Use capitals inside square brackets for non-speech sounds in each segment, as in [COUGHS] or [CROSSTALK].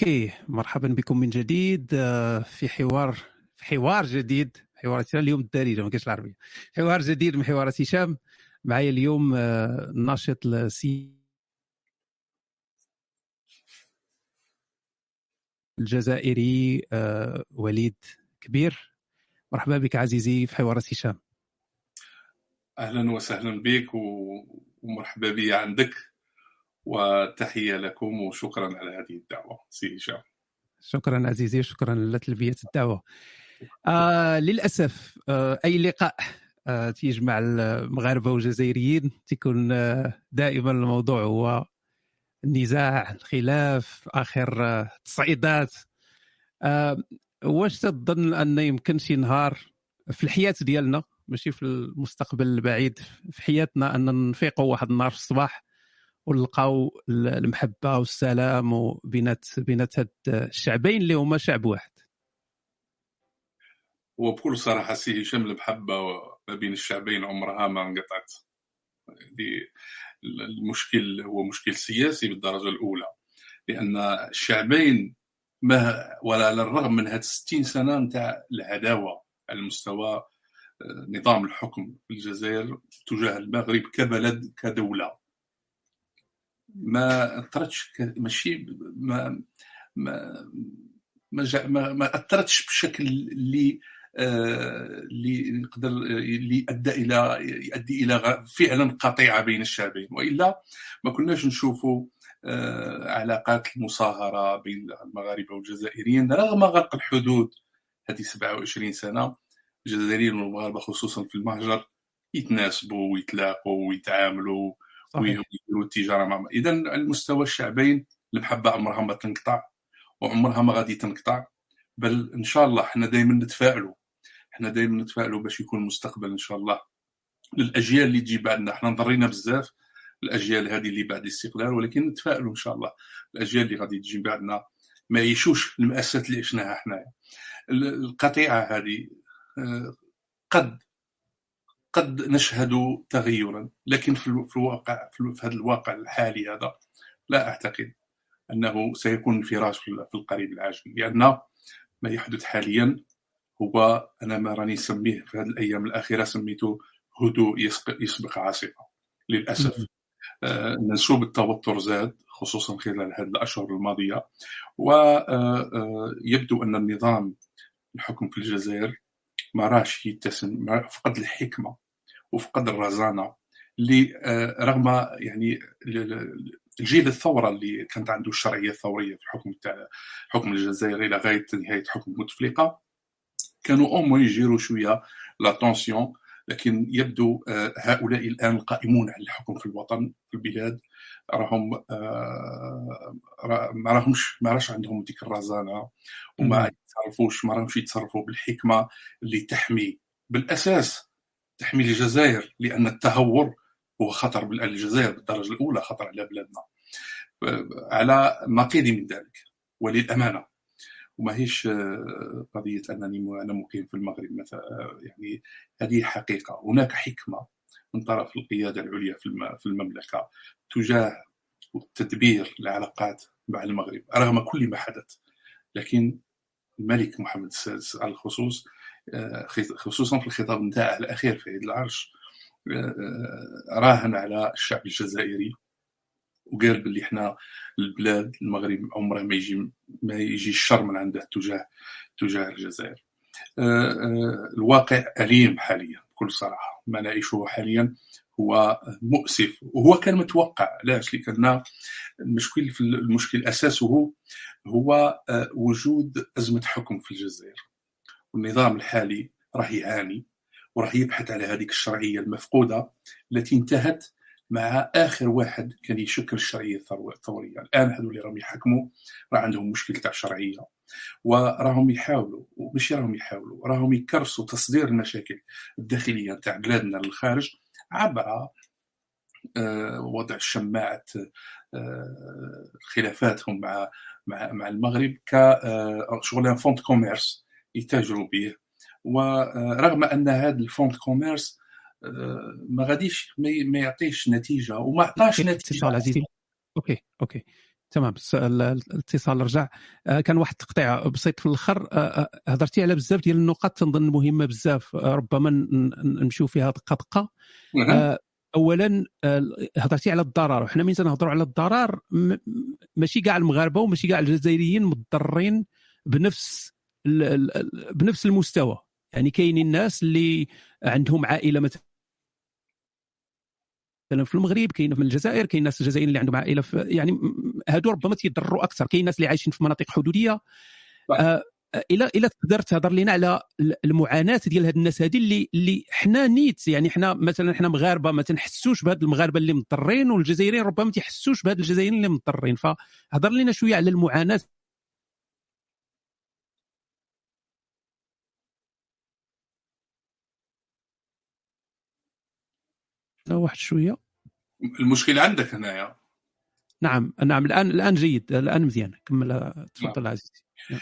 okay مرحبا بكم من جديد آه، في حوار في حوار جديد. حوارات اليوم الدارجه ما كاينش العربية. حوار جديد من حوارات هشام. معايا اليوم آه، الناشط السي الجزائري آه، وليد كبير. مرحبا بك عزيزي في حوارات هشام. أهلا وسهلا بك ومرحبا بي عندك. وتحية لكم وشكرا على هذه الدعوة سي هشام. شكرا عزيزي شكرا لتلبية الدعوة. آه للأسف آه أي لقاء آه تيجمع المغاربة والجزائريين تكون آه دائما الموضوع هو النزاع الخلاف آخر آه تصعيدات. آه واش تظن أن يمكن شي نهار في الحياة ديالنا ماشي في المستقبل البعيد في حياتنا أن نفيقوا واحد النهار في الصباح ولقاو المحبة والسلام وبينات بينات هاد الشعبين اللي هما شعب واحد. وبكل صراحة سي هشام المحبه ما بين الشعبين عمرها ما انقطعت. المشكل هو مشكل سياسي بالدرجة الأولى. لأن الشعبين ما ولا على الرغم من هاد 60 سنة نتاع العداوة على مستوى آه، نظام الحكم في الجزائر تجاه المغرب كبلد كدولة. ما أثرتش ماشي ما ما ما, ما أثرتش بشكل اللي آه، اللي يقدر اللي أدى إلى يؤدي إلى فعلا قطيعة بين الشعبين. وإلا ما كناش نشوفوا آه، علاقات المصاهره بين المغاربة والجزائريين رغم غلق الحدود هذه 27 سنة. الجزائريين والمغاربة خصوصا في المهجر يتناسبوا ويتلاقوا ويتعاملوا ويديروا التجارة مع اذا المستوى الشعبين المحبه عمرها ما تنقطع وعمرها ما غادي تنقطع بل إن شاء الله إحنا دائما نتفائلوا. إحنا دائما نتفائلوا باش يكون المستقبل إن شاء الله للأجيال اللي تجي بعدنا. إحنا ضرينا بزاف الأجيال هذه اللي بعد الاستقلال ولكن نتفائلوا إن شاء الله الأجيال اللي غادي تجي بعدنا ما يعيشوش المأساة اللي عشناها حنايا القطيعة هذه آه، قد قد نشهد تغيرا. لكن في الواقع في هذا الواقع الحالي هذا لا أعتقد أنه سيكون انفراج في القريب العاجل. لأن ما يحدث حاليا هو أنا ما راني نسميه في هذه الأيام الأخيرة سميته هدوء يسبق عاصفة. للأسف. آه منسوب التوتر زاد خصوصا خلال هذه الأشهر الماضية. ويبدو آه، آه، أن النظام الحكم في الجزائر ما راش يتسم فقد الحكمة وفقد الرزانة اللي آه، رغم يعني الجيل الثورة اللي كانت عنده الشرعية الثورية في الحكم تاع حكم الجزائر إلى غاية نهاية حكم بوتفليقه كانوا أو يجيروا شوية لا لكن يبدو آه، هؤلاء الآن القائمون على الحكم في الوطن في البلاد. راهم آه، ما راهمش ما راش عندهم ديك الرزانة وما يتصرفوش ما راهمش يتصرفوا بالحكمة اللي تحمي بالأساس تحمي الجزائر لأن التهور هو خطر الجزائر بالدرجة الأولى خطر على بلادنا. على نقيض من ذلك وللأمانة. وما هيش آه، قضية أنني أنا مقيم في المغرب مثلا يعني هذه حقيقة. هناك حكمة من طرف القيادة العليا في المملكة تجاه تدبير العلاقات مع المغرب رغم كل ما حدث. لكن الملك محمد السادس على الخصوص آه، خصوصا في الخطاب نتاعه الأخير في عيد العرش آه، آه، راهن على الشعب الجزائري وقال باللي إحنا البلاد المغرب عمره ما يجي ما يجي الشر من عنده تجاه تجاه الجزائر. الواقع أليم حاليا. بكل صراحة. ما نعيشه حاليا هو مؤسف. وهو كان متوقع. علاش لأن المشكل في المشكل أساسه هو وجود أزمة حكم في الجزائر. والنظام الحالي راه يعاني وراه يبحث على هذيك الشرعية المفقودة التي انتهت مع آخر واحد كان يشكل الشرعية الثورية. الآن هذو اللي راهم يحكموا. راه عندهم مشكل تاع شرعية. وراهم يحاولوا ومش راهم يحاولوا راهم يكرسوا تصدير المشاكل الداخلية تاع بلادنا للخارج عبر آه، وضع شماعه آه، خلافاتهم مع مع مع المغرب كشغل آه، fonds de commerce يتاجروا به. ورغم أن هذا ال fonds de commerce ما غاديش ما يعطيش نتيجة وما عطاش نتيجة. okay okay. تمام الاتصال رجع. آه، كان واحد التقطيع بسيط في الآخر آه، آه، هضرتي على بزاف ديال النقاط تنظن مهمة بزاف. ربما نمشيو فيها دقه دقه اولا هضرتي على الضرر. وحنا مين تنهضروا على الضرر ماشي كاع المغاربة وماشي كاع الجزائريين مضرين بنفس بنفس المستوى. يعني كاينين الناس اللي عندهم عائلة مثلا مثلا في المغرب كاين في الجزائر كاين ناس الجزائريين اللي عندهم عائلة في يعني هادو ربما تيضروا أكثر. كاين ناس اللي عايشين في مناطق حدودية. آه إلى إلى تقدر تهضر لنا على المعاناة ديال هاد الناس هادي اللي اللي حنا نيت. يعني حنا مثلا حنا مغاربة ما تنحسوش بهاد المغاربة اللي مضطرين والجزائريين ربما ما تيحسوش بهاد الجزائريين اللي مضطرين. فهضر لنا شوية على المعاناة واحد شوية. المشكلة عندك هنايا. نعم نعم الآن الآن جيد الآن مزيان. كمل تفضل نعم. عزيزي. نعم.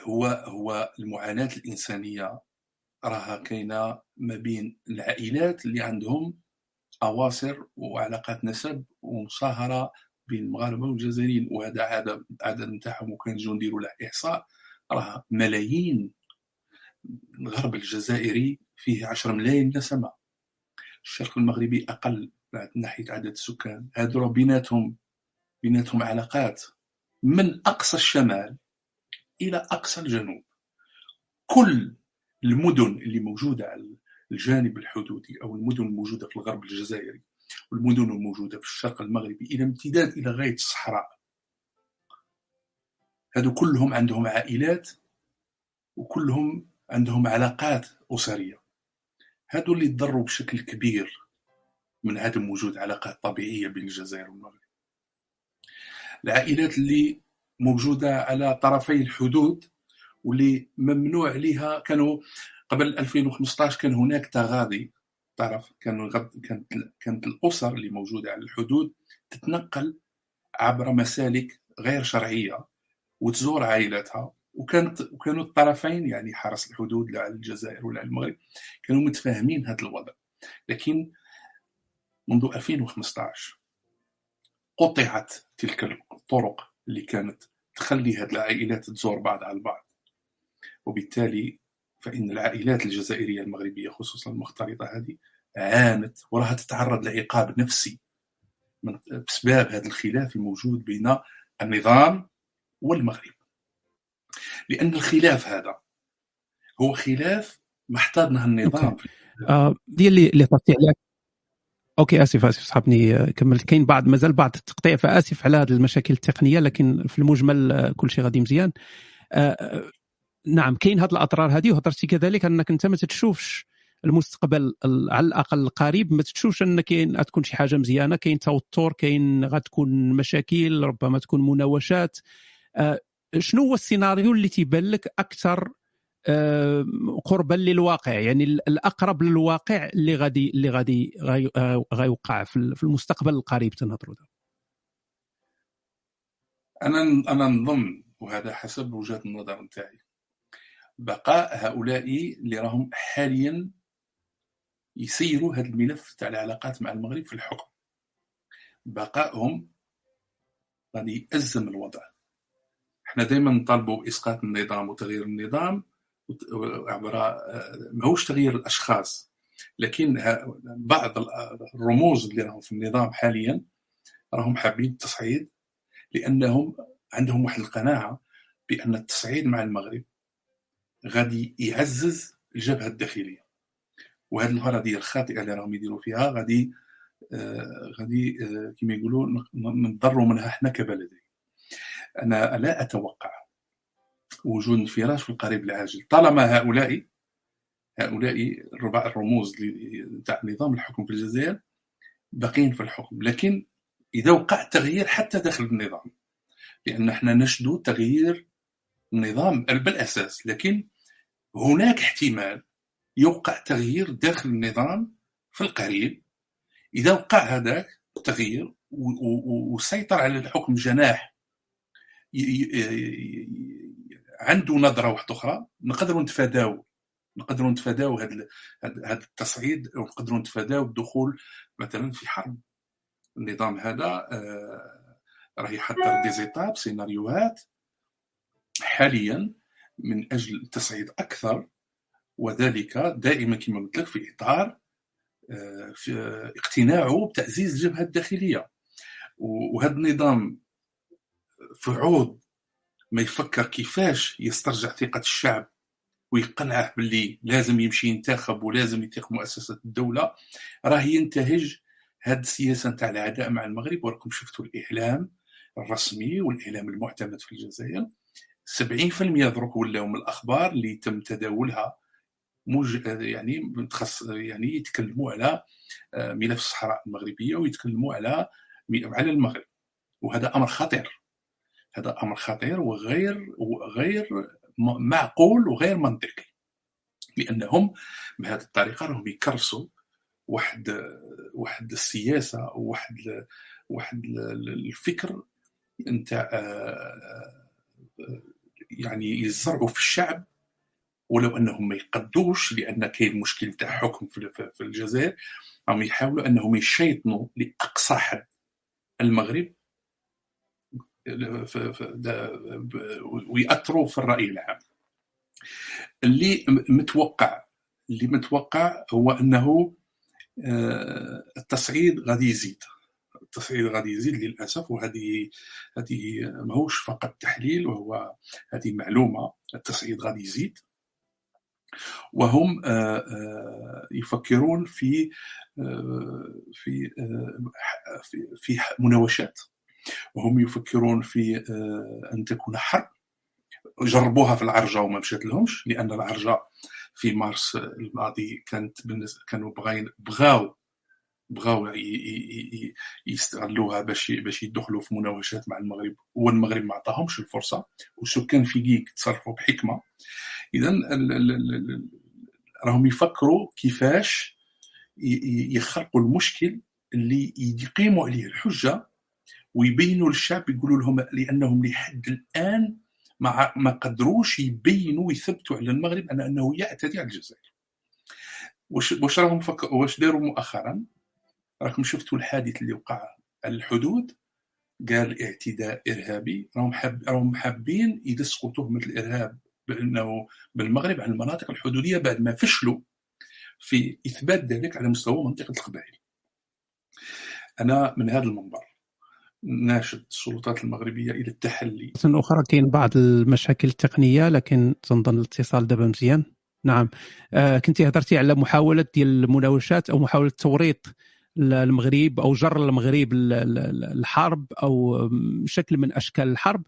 هو هو المعاناة الإنسانية راها كاينة ما بين العائلات اللي عندهم أواصر وعلاقات نسب ومصاهرة بين المغاربة والجزائريين وهذا عدد عدد نتاعهم وكنجيو نديروا له إحصاء. راه ملايين الغرب الجزائري فيه 10 ملايين نسمة. الشرق المغربي أقل من ناحية عدد السكان. هادو بيناتهم بيناتهم علاقات من أقصى الشمال إلى أقصى الجنوب. كل المدن اللي موجودة على الجانب الحدودي أو المدن الموجودة في الغرب الجزائري والمدن الموجودة في الشرق المغربي إلى امتداد إلى غاية الصحراء. هادو كلهم عندهم عائلات وكلهم عندهم علاقات أسرية. هادو اللي تضروا بشكل كبير من عدم وجود علاقات طبيعية بين الجزائر والمغرب. العائلات اللي موجودة على طرفي الحدود واللي ممنوع عليها كانوا قبل 2015 كان هناك تغاضي تعرف كانوا كانت كانت الأسر اللي موجودة على الحدود تتنقل عبر مسالك غير شرعية وتزور عائلاتها. وكانت وكانوا الطرفين يعني حرس الحدود لا الجزائر ولا المغرب كانوا متفاهمين هذا الوضع. لكن منذ 2015 قطعت تلك الطرق اللي كانت تخلي هذه العائلات تزور بعض على بعض وبالتالي فإن العائلات الجزائرية المغربية خصوصا المختلطة هذه عانت وراها تتعرض لعقاب نفسي من بسبب هذا الخلاف الموجود بين النظام والمغرب. لأن الخلاف هذا هو خلاف محتاجنا النظام. آه دي اللي اللي طرتي عليها أوكي آسف آسف صحابني كملت. كاين بعض مازال بعض التقطيع فآسف على هذه المشاكل التقنية لكن في المجمل آه، كل شيء غادي مزيان. آه, نعم كاين هذه الاضرار هذه وهضرتي كذلك أنك أنت ما تشوفش المستقبل على الأقل القريب ما تشوفش أن كاين غتكون شي حاجة مزيانة كاين توتر كاين غتكون مشاكل ربما تكون مناوشات. شنو هو السيناريو اللي تيبان لك أكثر آه، قربا للواقع؟ يعني الأقرب للواقع اللي غادي اللي غادي غيوقع في المستقبل القريب تنهضروا أنا أنا نظن وهذا حسب وجهة النظر نتاعي بقاء هؤلاء اللي راهم حاليا يسيروا هذا الملف تاع العلاقات مع المغرب في الحكم. بقائهم غادي يأزم الوضع. إحنا دائما نطالبوا بإسقاط النظام وتغيير النظام عبر ماهوش تغيير الأشخاص. لكن بعض الرموز اللي راهم في النظام حاليا راهم حابين التصعيد لأنهم عندهم واحد القناعة بأن التصعيد مع المغرب غادي يعزز الجبهة الداخلية. وهذه الفرضيه الخاطئة اللي راهم يديروا فيها غادي آه غادي آه كما يقولوا نضروا منها إحنا كبلدين. أنا لا أتوقع وجود انفراج في القريب العاجل. طالما هؤلاء هؤلاء الربع الرموز تاع نظام الحكم في الجزائر باقين في الحكم. لكن إذا وقع تغيير حتى داخل النظام لأن إحنا نشدو تغيير النظام بالأساس. لكن هناك احتمال يوقع تغيير داخل النظام في القريب. إذا وقع هذاك التغيير وسيطر على الحكم جناح عنده نظرة واحدة أخرى. نقدروا نتفاداو. نقدروا نتفاداو هذا هذا التصعيد ونقدروا نتفاداو الدخول مثلا في حرب. النظام هذا آه، راه يحضر دي زيتاب سيناريوهات حاليا من أجل التصعيد أكثر وذلك دائما كما قلت لك في إطار آه، في اقتناعه بتعزيز الجبهة الداخلية. وهذا النظام في عوض ما يفكر كيفاش يسترجع ثقة الشعب ويقنعه باللي لازم يمشي ينتخب ولازم يتيق مؤسسة الدولة. راه ينتهج هذه السياسة نتاع العداء مع المغرب. وراكم شفتوا الإعلام الرسمي والإعلام المعتمد في الجزائر. 70% دروك ولاو من الأخبار اللي تم تداولها موج يعني متخص يعني يتكلموا على آه، ملف الصحراء المغربية ويتكلموا على على المغرب. وهذا أمر خطير. هذا أمر خطير وغير وغير معقول وغير منطقي. لأنهم بهذه الطريقة راهم يكرسوا واحد واحد السياسة وواحد واحد الفكر نتاع آه، يعني يزرعوا في الشعب. ولو أنهم ما يقدوش لأن كاين مشكل تاع حكم في الجزائر راهم يحاولوا أنهم يشيطنوا لأقصى حد. المغرب ويأثروا في الرأي العام. اللي متوقع اللي متوقع هو أنه آه، التصعيد غادي يزيد. التصعيد غادي يزيد للأسف وهذه هذه ماهوش فقط تحليل وهو هذه معلومة. التصعيد غادي يزيد. وهم آه، آه، يفكرون في في في مناوشات. وهم يفكرون في آه، أن تكون حرب. جربوها في العرجة وما مشات لهمش لأن العرجة في مارس الماضي كانت كانوا بغاين بغاو بغاو يستغلوها باش باش يدخلوا في مناوشات مع المغرب والمغرب ما عطاهمش الفرصة والسكان في كيك تصرفوا بحكمة. إذا راهم يفكروا كيفاش يخرقوا المشكل اللي يقيموا عليه الحجة ويبينوا للشعب يقولوا لهم لأنهم لحد الآن ما ما قدروش يبينوا ويثبتوا على المغرب على أنه يعتدي على الجزائر. واش واش راهم فك... واش داروا مؤخرا؟ راكم شفتوا الحادث اللي وقع على الحدود؟ قال اعتداء إرهابي. راهم حاب راهم حابين يدسقوا تهمة الإرهاب بأنه بالمغرب على المناطق الحدودية بعد ما فشلوا في إثبات ذلك على مستوى منطقة القبائل. أنا من هذا المنبر. ناشد السلطات المغربية إلى التحلي. أخرى كاين بعض المشاكل التقنية لكن تنظن الاتصال دابا مزيان. نعم آه كنت هضرتي على محاولة ديال المناوشات أو محاولة توريط المغرب أو جر المغرب الحرب أو شكل من أشكال الحرب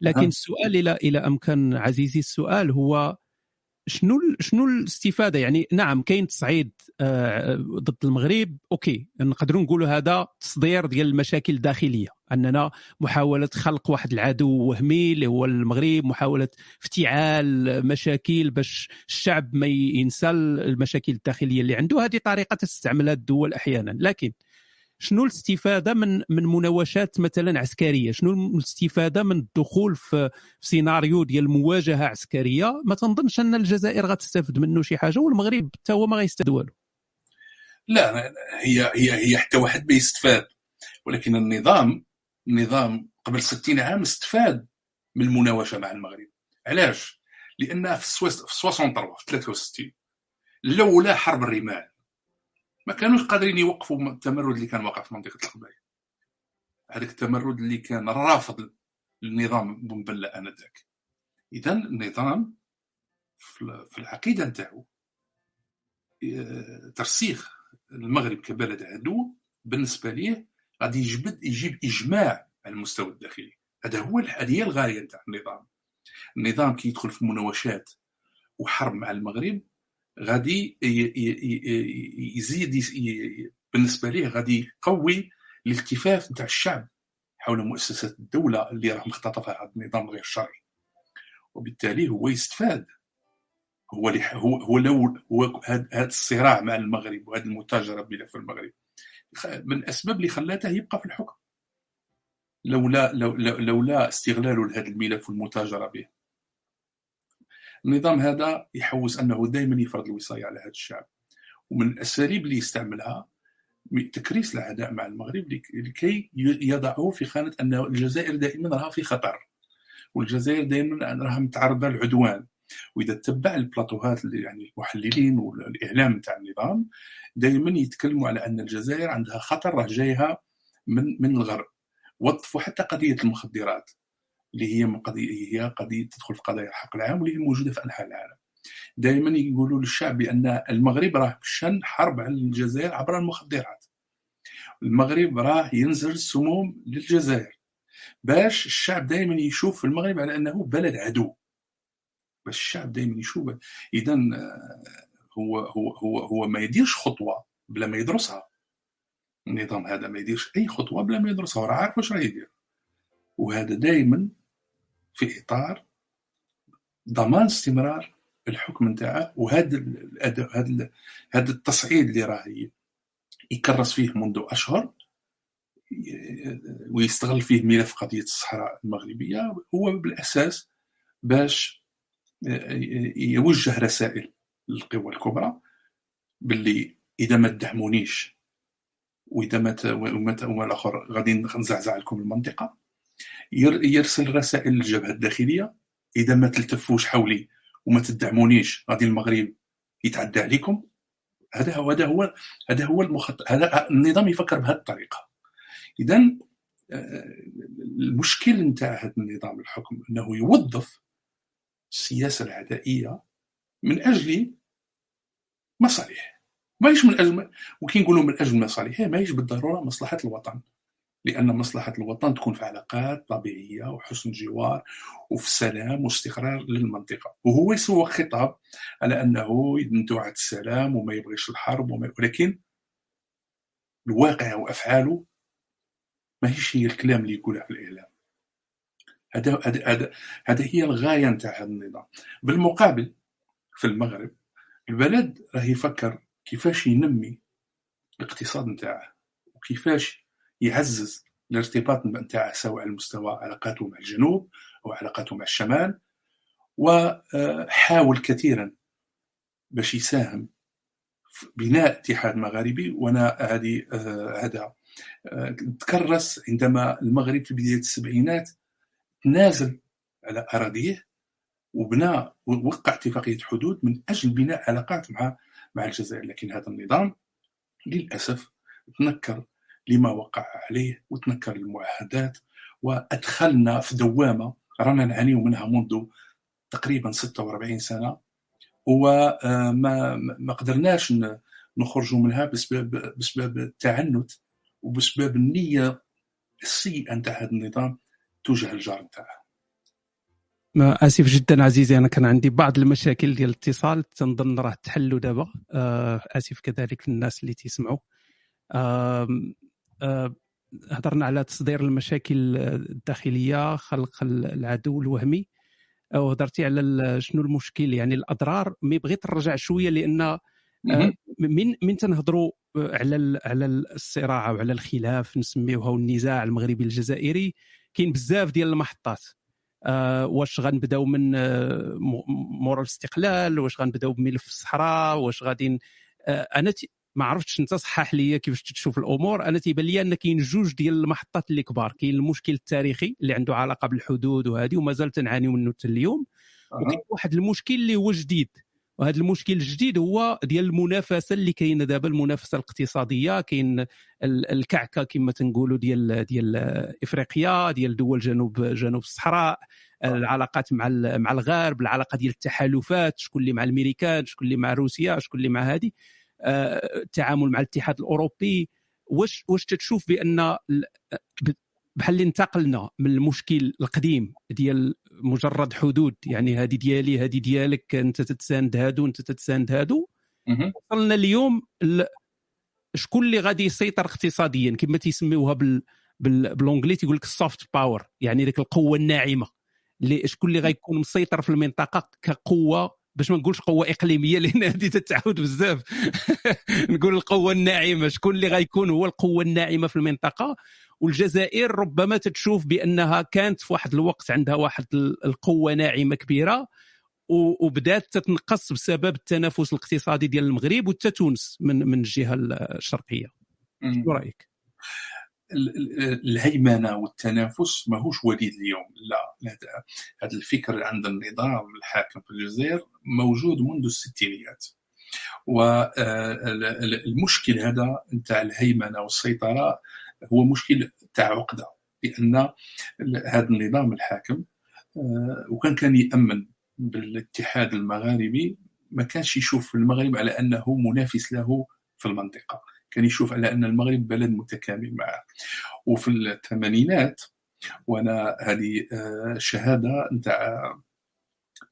لكن نعم. السؤال إلى إلى أمكان عزيزي السؤال هو شنو شنو الاستفادة يعني نعم كاين تصعيد آه، ضد المغرب أوكي نقدروا نقولوا هذا تصدير ديال المشاكل الداخلية أننا محاولة خلق واحد العدو وهمي اللي هو المغرب محاولة افتعال مشاكل باش الشعب ما ينسى المشاكل الداخلية اللي عنده. هذه طريقة تستعملها الدول أحيانا. لكن شنو الاستفادة من من مناوشات مثلا عسكرية؟ شنو الاستفادة من الدخول في سيناريو ديال مواجهة عسكرية؟ ما تنظنش أن الجزائر غتستافد منه شي حاجة والمغرب حتى هو ما غيستافد والو. لا هي هي هي حتى واحد ما يستفاد. ولكن النظام النظام قبل 60 عام استفاد من المناوشة مع المغرب. علاش؟ لأن في 63 في 63 لولا حرب الرمال ما كانوش قادرين يوقفوا التمرد اللي كان واقع في منطقة القبائل هذاك التمرد اللي كان رافض للنظام بن بلا آنذاك. إذا النظام في العقيدة نتاعو آه، ترسيخ المغرب كبلد عدو بالنسبة ليه غادي يجبد يجيب إجماع على المستوى الداخلي. هذا هو هذه هي الغاية نتاع النظام. النظام كي يدخل في مناوشات وحرب مع المغرب غادي يزيد بالنسبة ليه غادي يقوي الالتفاف نتاع الشعب حول مؤسسات الدولة اللي راه مختطفها هذا النظام غير الشرعي وبالتالي هو يستفاد. هو هو هو لو هو هذا الصراع مع المغرب وهذه المتاجرة بملف المغرب. من الاسباب اللي خلاته يبقى في الحكم. لولا لولا استغلاله لهذا الملف والمتاجرة به. النظام هذا يحوس أنه دائما يفرض الوصاية على هذا الشعب. ومن الأساليب اللي يستعملها تكريس العداء مع المغرب لكي يضعه في خانة أن الجزائر دائما راها في خطر. والجزائر دائما راها متعرضة للعدوان. وإذا تبع البلاطوهات يعني المحللين والإعلام تاع النظام دائما يتكلموا على أن الجزائر عندها خطر راه جايها من من الغرب. وظفوا حتى قضية المخدرات اللي هي قضية هي قضية تدخل في قضايا الحق العام واللي هي موجودة في أنحاء العالم. دائما يقولوا للشعب بان المغرب راه شن حرب على الجزائر عبر المخدرات. المغرب راه ينزل السموم للجزائر. باش الشعب دائما يشوف المغرب على أنه بلد عدو. باش الشعب دائما يشوف اذا آه، هو هو هو هو ما يديرش خطوة بلا ما يدرسها. النظام هذا ما يديرش أي خطوة بلا ما يدرسها وراه عارف واش راه يدير. وهذا دائما في إطار ضمان استمرار الحكم نتاعه وهذا هذا هذا التصعيد اللي راه يكرس فيه منذ أشهر ويستغل فيه ملف قضية الصحراء المغربية هو بالأساس باش يوجه رسائل للقوى الكبرى باللي إذا ما تدعمونيش وإذا ما وما الآخر غادي نزعزع لكم المنطقة يرسل رسائل للجبهة الداخلية إذا ما تلتفوش حولي وما تدعمونيش غادي المغرب يتعدى عليكم. هذا هو هذا هو هذا هو المخطط هذا النظام يفكر بهذه الطريقة. اذا آه، المشكل نتاع هذا النظام الحكم أنه يوظف السياسة العدائية من أجل مصالح ماهيش من أجل وكي نقولوا من أجل مصالح ماهيش بالضرورة مصلحة الوطن. لأن مصلحة الوطن تكون في علاقات طبيعية وحسن جوار وفي سلام واستقرار للمنطقة. وهو يسوق خطاب على أنه يدعو السلام وما يبغيش الحرب وما ولكن الواقع وأفعاله ماهيش هي الكلام اللي يقولها في الإعلام. هذا هذا هذا هي الغاية نتاع هذا النظام. بالمقابل في المغرب البلد راه يفكر كيفاش ينمي الاقتصاد نتاعه وكيفاش يعزز الارتباط نتاعه سواء على مستوى علاقاته مع الجنوب أو علاقاته مع الشمال وحاول كثيرا باش يساهم في بناء اتحاد مغاربي. وأنا هذه آه، هذا آه، تكرس عندما المغرب في بداية السبعينات تنازل على أراضيه وبنى وقع اتفاقية حدود من أجل بناء علاقات مع مع الجزائر. لكن هذا النظام للأسف تنكر لما وقع عليه وتنكر المعاهدات وأدخلنا في دوامة رانا نعاني منها منذ تقريبا 46 سنة. وما ما قدرناش نخرجوا منها بسبب بسبب التعنت وبسبب النية السيئة نتاع هذا النظام. توجه الجار نتاعه آسف جدا عزيزي أنا كان عندي بعض المشاكل ديال الاتصال تنظن راه تحلوا دابا. آه، آسف كذلك للناس اللي تسمعوا. آه، هضرنا على تصدير المشاكل الداخلية خلق العدو الوهمي. وهضرتي على شنو المشكل؟ يعني الأضرار مي بغيت نرجع شوية لأن آه، من من تنهضروا على على الصراع وعلى الخلاف نسميوها النزاع المغربي الجزائري. كاين بزاف ديال المحطات. آه واش غنبداو من مور الاستقلال واش غنبداو بملف الصحراء واش غادي آه أنا ما عرفتش أنت صحح لي كيفاش تشوف الأمور. أنا تيبان لي أن كاين جوج ديال المحطات اللي كبار. كاين المشكل التاريخي اللي عنده علاقة بالحدود وهذه ومازال تنعانيو منه حتى اليوم. وكاين واحد المشكل اللي هو جديد. وهذا المشكل الجديد هو ديال المنافسة اللي كاينة دابا المنافسة الاقتصادية. كاين الكعكة كما تنقولوا ديال ديال إفريقيا ديال دول جنوب جنوب الصحراء العلاقات مع مع الغرب العلاقة ديال التحالفات شكون اللي مع الأمريكان شكون اللي مع روسيا شكون اللي مع هذه التعامل مع الاتحاد الأوروبي. واش واش تتشوف بأن بحال اللي انتقلنا من المشكل القديم ديال مجرد حدود يعني هذه ديالي هذه ديالك انت تتساند هادو انت تتساند هادو. وصلنا اليوم شكون اللي غادي يسيطر اقتصاديا؟ كما تيسميوها بال بالونجلي تيقول لك ال soft power يعني ديك القوة الناعمة. اللي شكون اللي غيكون مسيطر في المنطقة؟ كقوة باش ما نقولش قوة إقليمية [LAUGHS] لأن هذه تتعاود بزاف. [LAUGHS] نقول القوة الناعمة شكون اللي غيكون هو القوة الناعمة في المنطقة؟ والجزائر ربما تتشوف بأنها كانت في واحد الوقت عندها واحد القوة ناعمة كبيرة وبدات تتنقص بسبب التنافس الاقتصادي ديال المغرب وحتى تونس من من الجهة الشرقية. شو رأيك؟ الهيمنة والتنافس ماهوش وليد اليوم. لا هذا الفكر عند النظام الحاكم في الجزائر موجود منذ الستينيات. والمشكل هذا نتاع الهيمنة والسيطرة هو مشكل تاع عقدة لأن هذا النظام الحاكم آه، وكان كان يأمن بالاتحاد المغاربي ما كانش يشوف المغرب على أنه منافس له في المنطقة. كان يشوف على أن المغرب بلد متكامل معه. وفي الثمانينات وأنا هذه آه، شهادة نتاع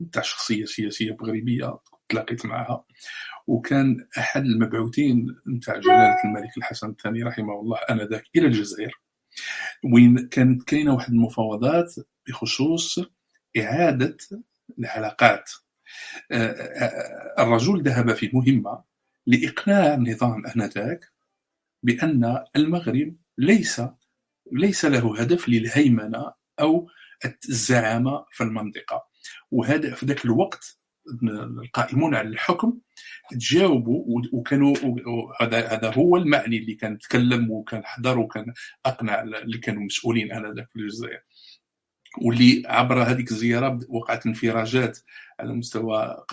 نتاع شخصية سياسية مغربية تلاقيت معها. وكان أحد المبعوثين نتاع جلالة الملك الحسن الثاني رحمه الله آنذاك إلى الجزائر. وين كانت كاينة واحد المفاوضات بخصوص إعادة العلاقات. آه، آه، الرجل ذهب في مهمة. لاقناع النظام آنذاك بأن المغرب ليس ليس له هدف للهيمنة أو الزعامة في المنطقة. وهذا في ذاك الوقت القائمون على الحكم تجاوبوا وكانوا هذا هذا هو المعني اللي كان تكلم وكان حضر وكان أقنع اللي كانوا مسؤولين انذاك في الجزائر. واللي عبر هذيك الزيارة وقعت انفراجات على مستوى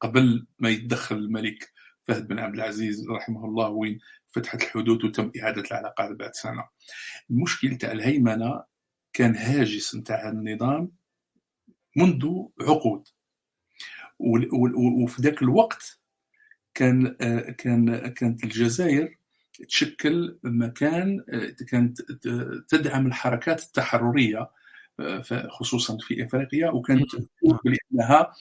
قبل ما يتدخل الملك فهد بن عبد العزيز رحمه الله وين فتحت الحدود وتم إعادة العلاقات بعد سنة. المشكل تاع الهيمنة كان هاجس نتاع النظام منذ عقود. وفي ذاك الوقت كان كان كانت الجزائر تشكل مكان كانت تدعم الحركات التحررية خصوصا في إفريقيا وكانت تقول بأنها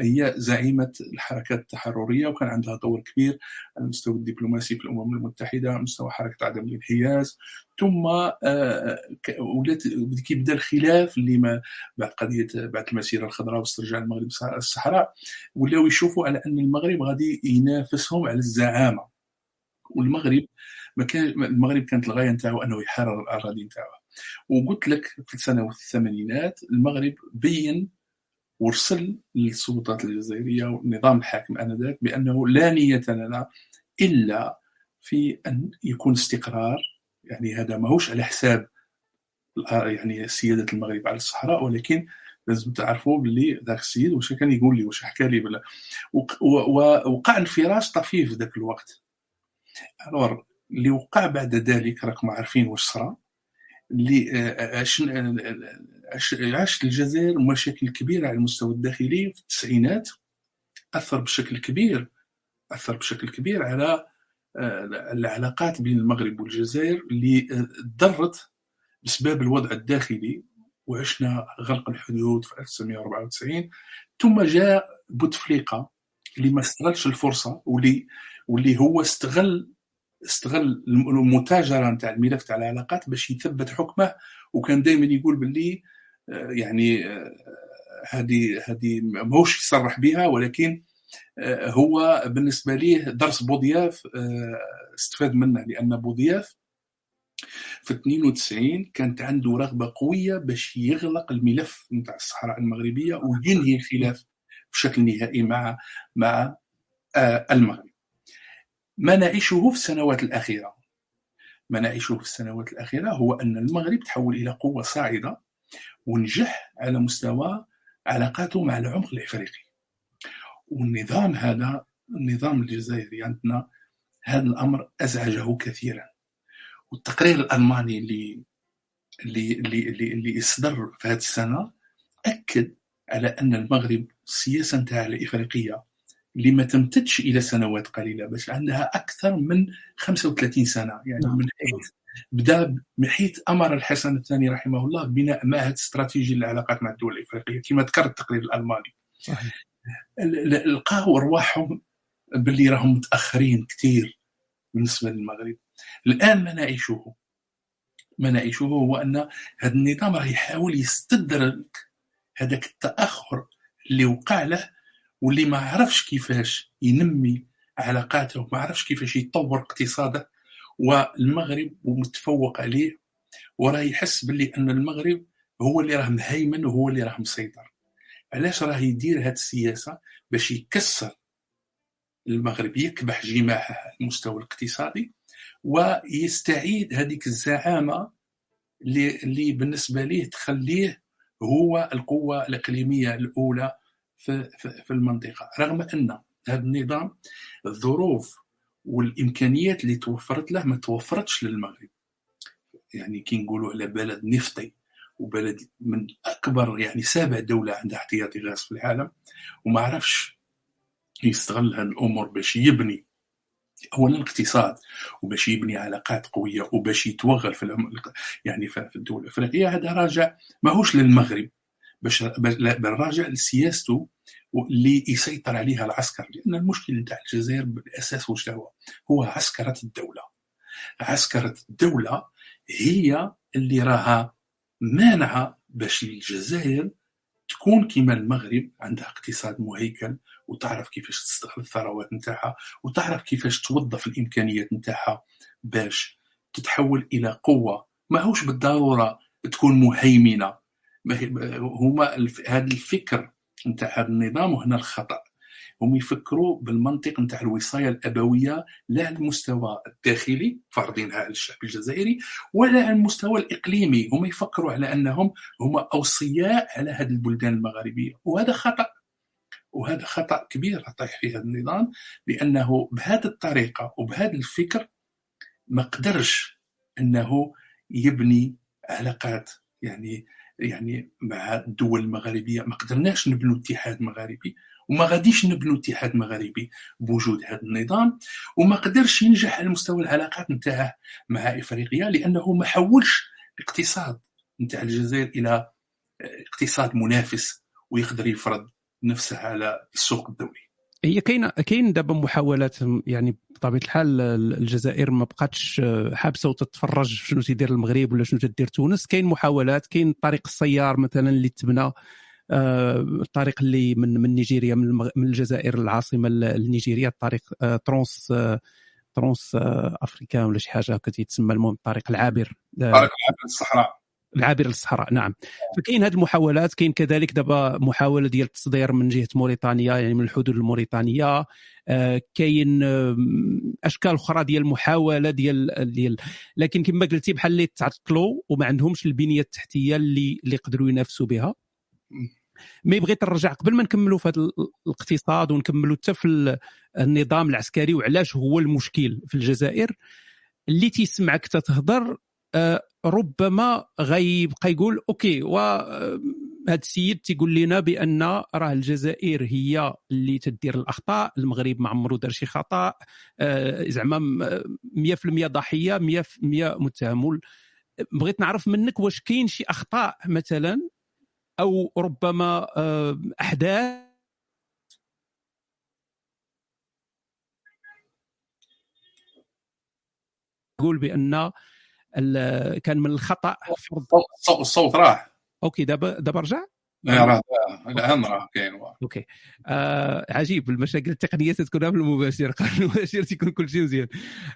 هي زعيمة الحركات التحررية وكان عندها دور كبير على المستوى الدبلوماسي في الأمم المتحدة على مستوى حركة عدم الانحياز. ثم آه، ولات كيبدا الخلاف اللي ما بعد قضية بعد المسيرة الخضراء واسترجاع المغرب الصحراء. ولاو يشوفوا على أن المغرب غادي ينافسهم على الزعامة. والمغرب ما كان المغرب كانت الغاية نتاعو أنه يحرر الأراضي نتاعو. وقلت لك في السنوات الثمانينات المغرب بين ورسل للسلطات الجزائرية والنظام الحاكم آنذاك بأنه لا نية لنا إلا في أن يكون استقرار. يعني هذا ماهوش على حساب يعني سيادة المغرب على الصحراء ولكن لازم تعرفوا باللي ذاك السيد واش كان يقول لي واش حكى لي وقع انفراج طفيف ذاك الوقت. ألور اللي وقع بعد ذلك راكم عارفين واش صرا. عاشت الجزائر مشاكل كبيرة على المستوى الداخلي في التسعينات أثر بشكل كبير أثر بشكل كبير على آه، العلاقات بين المغرب والجزائر اللي ضرت بسبب الوضع الداخلي وعشنا غلق الحدود في 1994 ثم جاء بوتفليقة اللي ما استغلش الفرصة واللي واللي هو استغل استغل المتاجرة نتاع الملف تاع العلاقات باش يثبت حكمه وكان دائما يقول باللي آه، يعني آه، هذه هذه ماهوش يصرح بها ولكن آه، هو بالنسبة ليه درس بوضياف استفاد منه لأن بوضياف في 92 كانت عنده رغبة قوية باش يغلق الملف نتاع الصحراء المغربية وينهي الخلاف بشكل نهائي مع مع المغرب. ما نعيشه في السنوات الأخيرة. ما نعيشه في السنوات الأخيرة هو أن المغرب تحول إلى قوة صاعدة ونجح على مستوى علاقاته مع العمق الإفريقي. والنظام هذا النظام الجزائري عندنا هذا الأمر أزعجه كثيرا. والتقرير الألماني اللي اللي اللي اللي, اصدر في هذه السنة أكد على أن المغرب السياسة الإفريقية اللي ما تمتدش إلى سنوات قليلة بس عندها أكثر من 35 سنة. يعني نعم. من حيث بدا من حيث أمر الحسن الثاني رحمه الله بناء معهد استراتيجي للعلاقات مع الدول الإفريقية كما ذكر التقرير الألماني. صحيح. لقاو ارواحهم باللي راهم متأخرين كثير بالنسبة للمغرب. الآن ما نعيشه ما نعيشه هو أن هذا النظام راه يحاول يستدرك هذاك التأخر اللي وقع له واللي ما عرفش كيفاش ينمي علاقاته وما عرفش كيفاش يطور اقتصاده. والمغرب متفوق عليه وراه يحس باللي أن المغرب هو اللي راه مهيمن وهو اللي راه مسيطر. علاش راه يدير هذه السياسة؟ باش يكسر المغرب يكبح جماحه على المستوى الاقتصادي ويستعيد هذيك الزعامة اللي بالنسبة ليه تخليه هو القوة الإقليمية الأولى في في المنطقة. رغم أن هذا النظام الظروف والإمكانيات اللي توفرت له ما توفرتش للمغرب. يعني كي نقولوا على بلد نفطي وبلد من أكبر يعني سابع دولة عندها احتياطي غاز في العالم وما عرفش يستغل هذه الأمور باش يبني اولا الاقتصاد وباش يبني علاقات قوية وباش يتوغل في العم... يعني في الدول الأفريقية. هذا راجع ماهوش للمغرب باش بل راجع لسياسته اللي يسيطر عليها العسكر؟ لأن المشكل نتاع الجزائر بالأساس واش هو؟ هو عسكرة الدولة. عسكرة الدولة هي اللي راها مانعه باش الجزائر تكون كيما المغرب عندها اقتصاد مهيكل وتعرف كيفاش تستغل الثروات نتاعها وتعرف كيفاش توظف الإمكانيات نتاعها باش تتحول إلى قوة. ماهوش بالضرورة تكون مهيمنة. هما هذا الفكر نتاع هذا النظام وهنا الخطأ. هم يفكروا بالمنطق نتاع الوصاية الابويه لا على المستوى الداخلي فرضينها على الشعب الجزائري ولا على المستوى الإقليمي. هم يفكروا على أنهم هم أوصياء على هذه البلدان المغاربية. وهذا خطأ. وهذا خطأ كبير طيح في هذا النظام لأنه بهذه الطريقة وبهذا الفكر ما قدرش أنه يبني علاقات يعني يعني مع الدول المغاربيه ما قدرناش نبنوا اتحاد مغاربي وما غاديش نبنوا اتحاد مغاربي بوجود هذا النظام. وما قدرش ينجح على مستوى العلاقات نتاعه مع إفريقيا لأنه ما حولش الاقتصاد نتاع الجزائر إلى اقتصاد منافس ويقدر يفرض نفسه على السوق الدولي. هي كاين كاين دابا محاولات يعني بطبيعة الحال الجزائر ما بقاتش حابسة وتتفرج شنو تيدير المغرب ولا شنو تدير تونس. كاين محاولات كاين طريق السيار مثلا اللي تبنى آه، الطريق اللي من من نيجيريا من, من الجزائر العاصمة لنيجيريا الطريق آه، ترونس آه، trans-africaine ولا شي حاجة هكا تيتسمى. المهم الطريق العابر الطريق العابر للصحراء العابر للصحراء. نعم. فكاين هذه المحاولات كاين كذلك دابا محاولة ديال التصدير من جهة موريتانيا يعني من الحدود الموريتانية. كاين أشكال أخرى ديال المحاولة ديال ديال لكن كما قلتي بحال اللي تعطلوا وما عندهمش البنية التحتية اللي اللي يقدروا ينافسوا بها. مي بغيت نرجع قبل ما نكملوا في هذا الاقتصاد ونكملوا حتى في النظام العسكري وعلاش هو المشكل في الجزائر اللي تيسمعك تتهضر آه، ربما غيبقى يقول أوكي و آه، هذا السيد تيقول لنا بأن راه الجزائر هي اللي تدير الأخطاء المغرب ما عمرو دار شي خطأ آه، زعما 100% ضحية 100% متهم بغيت نعرف منك واش كاين شي أخطاء مثلا أو ربما أحداث؟ يقول بأن كان من الخطأ فرض. الصوت راح. OK دابا دابا رجع راه الآن راه كاين OK. آه عجيب المشاكل التقنية تكون في المباشر [LAUGHS] قبل المباشر تيكون كل شيء مزيان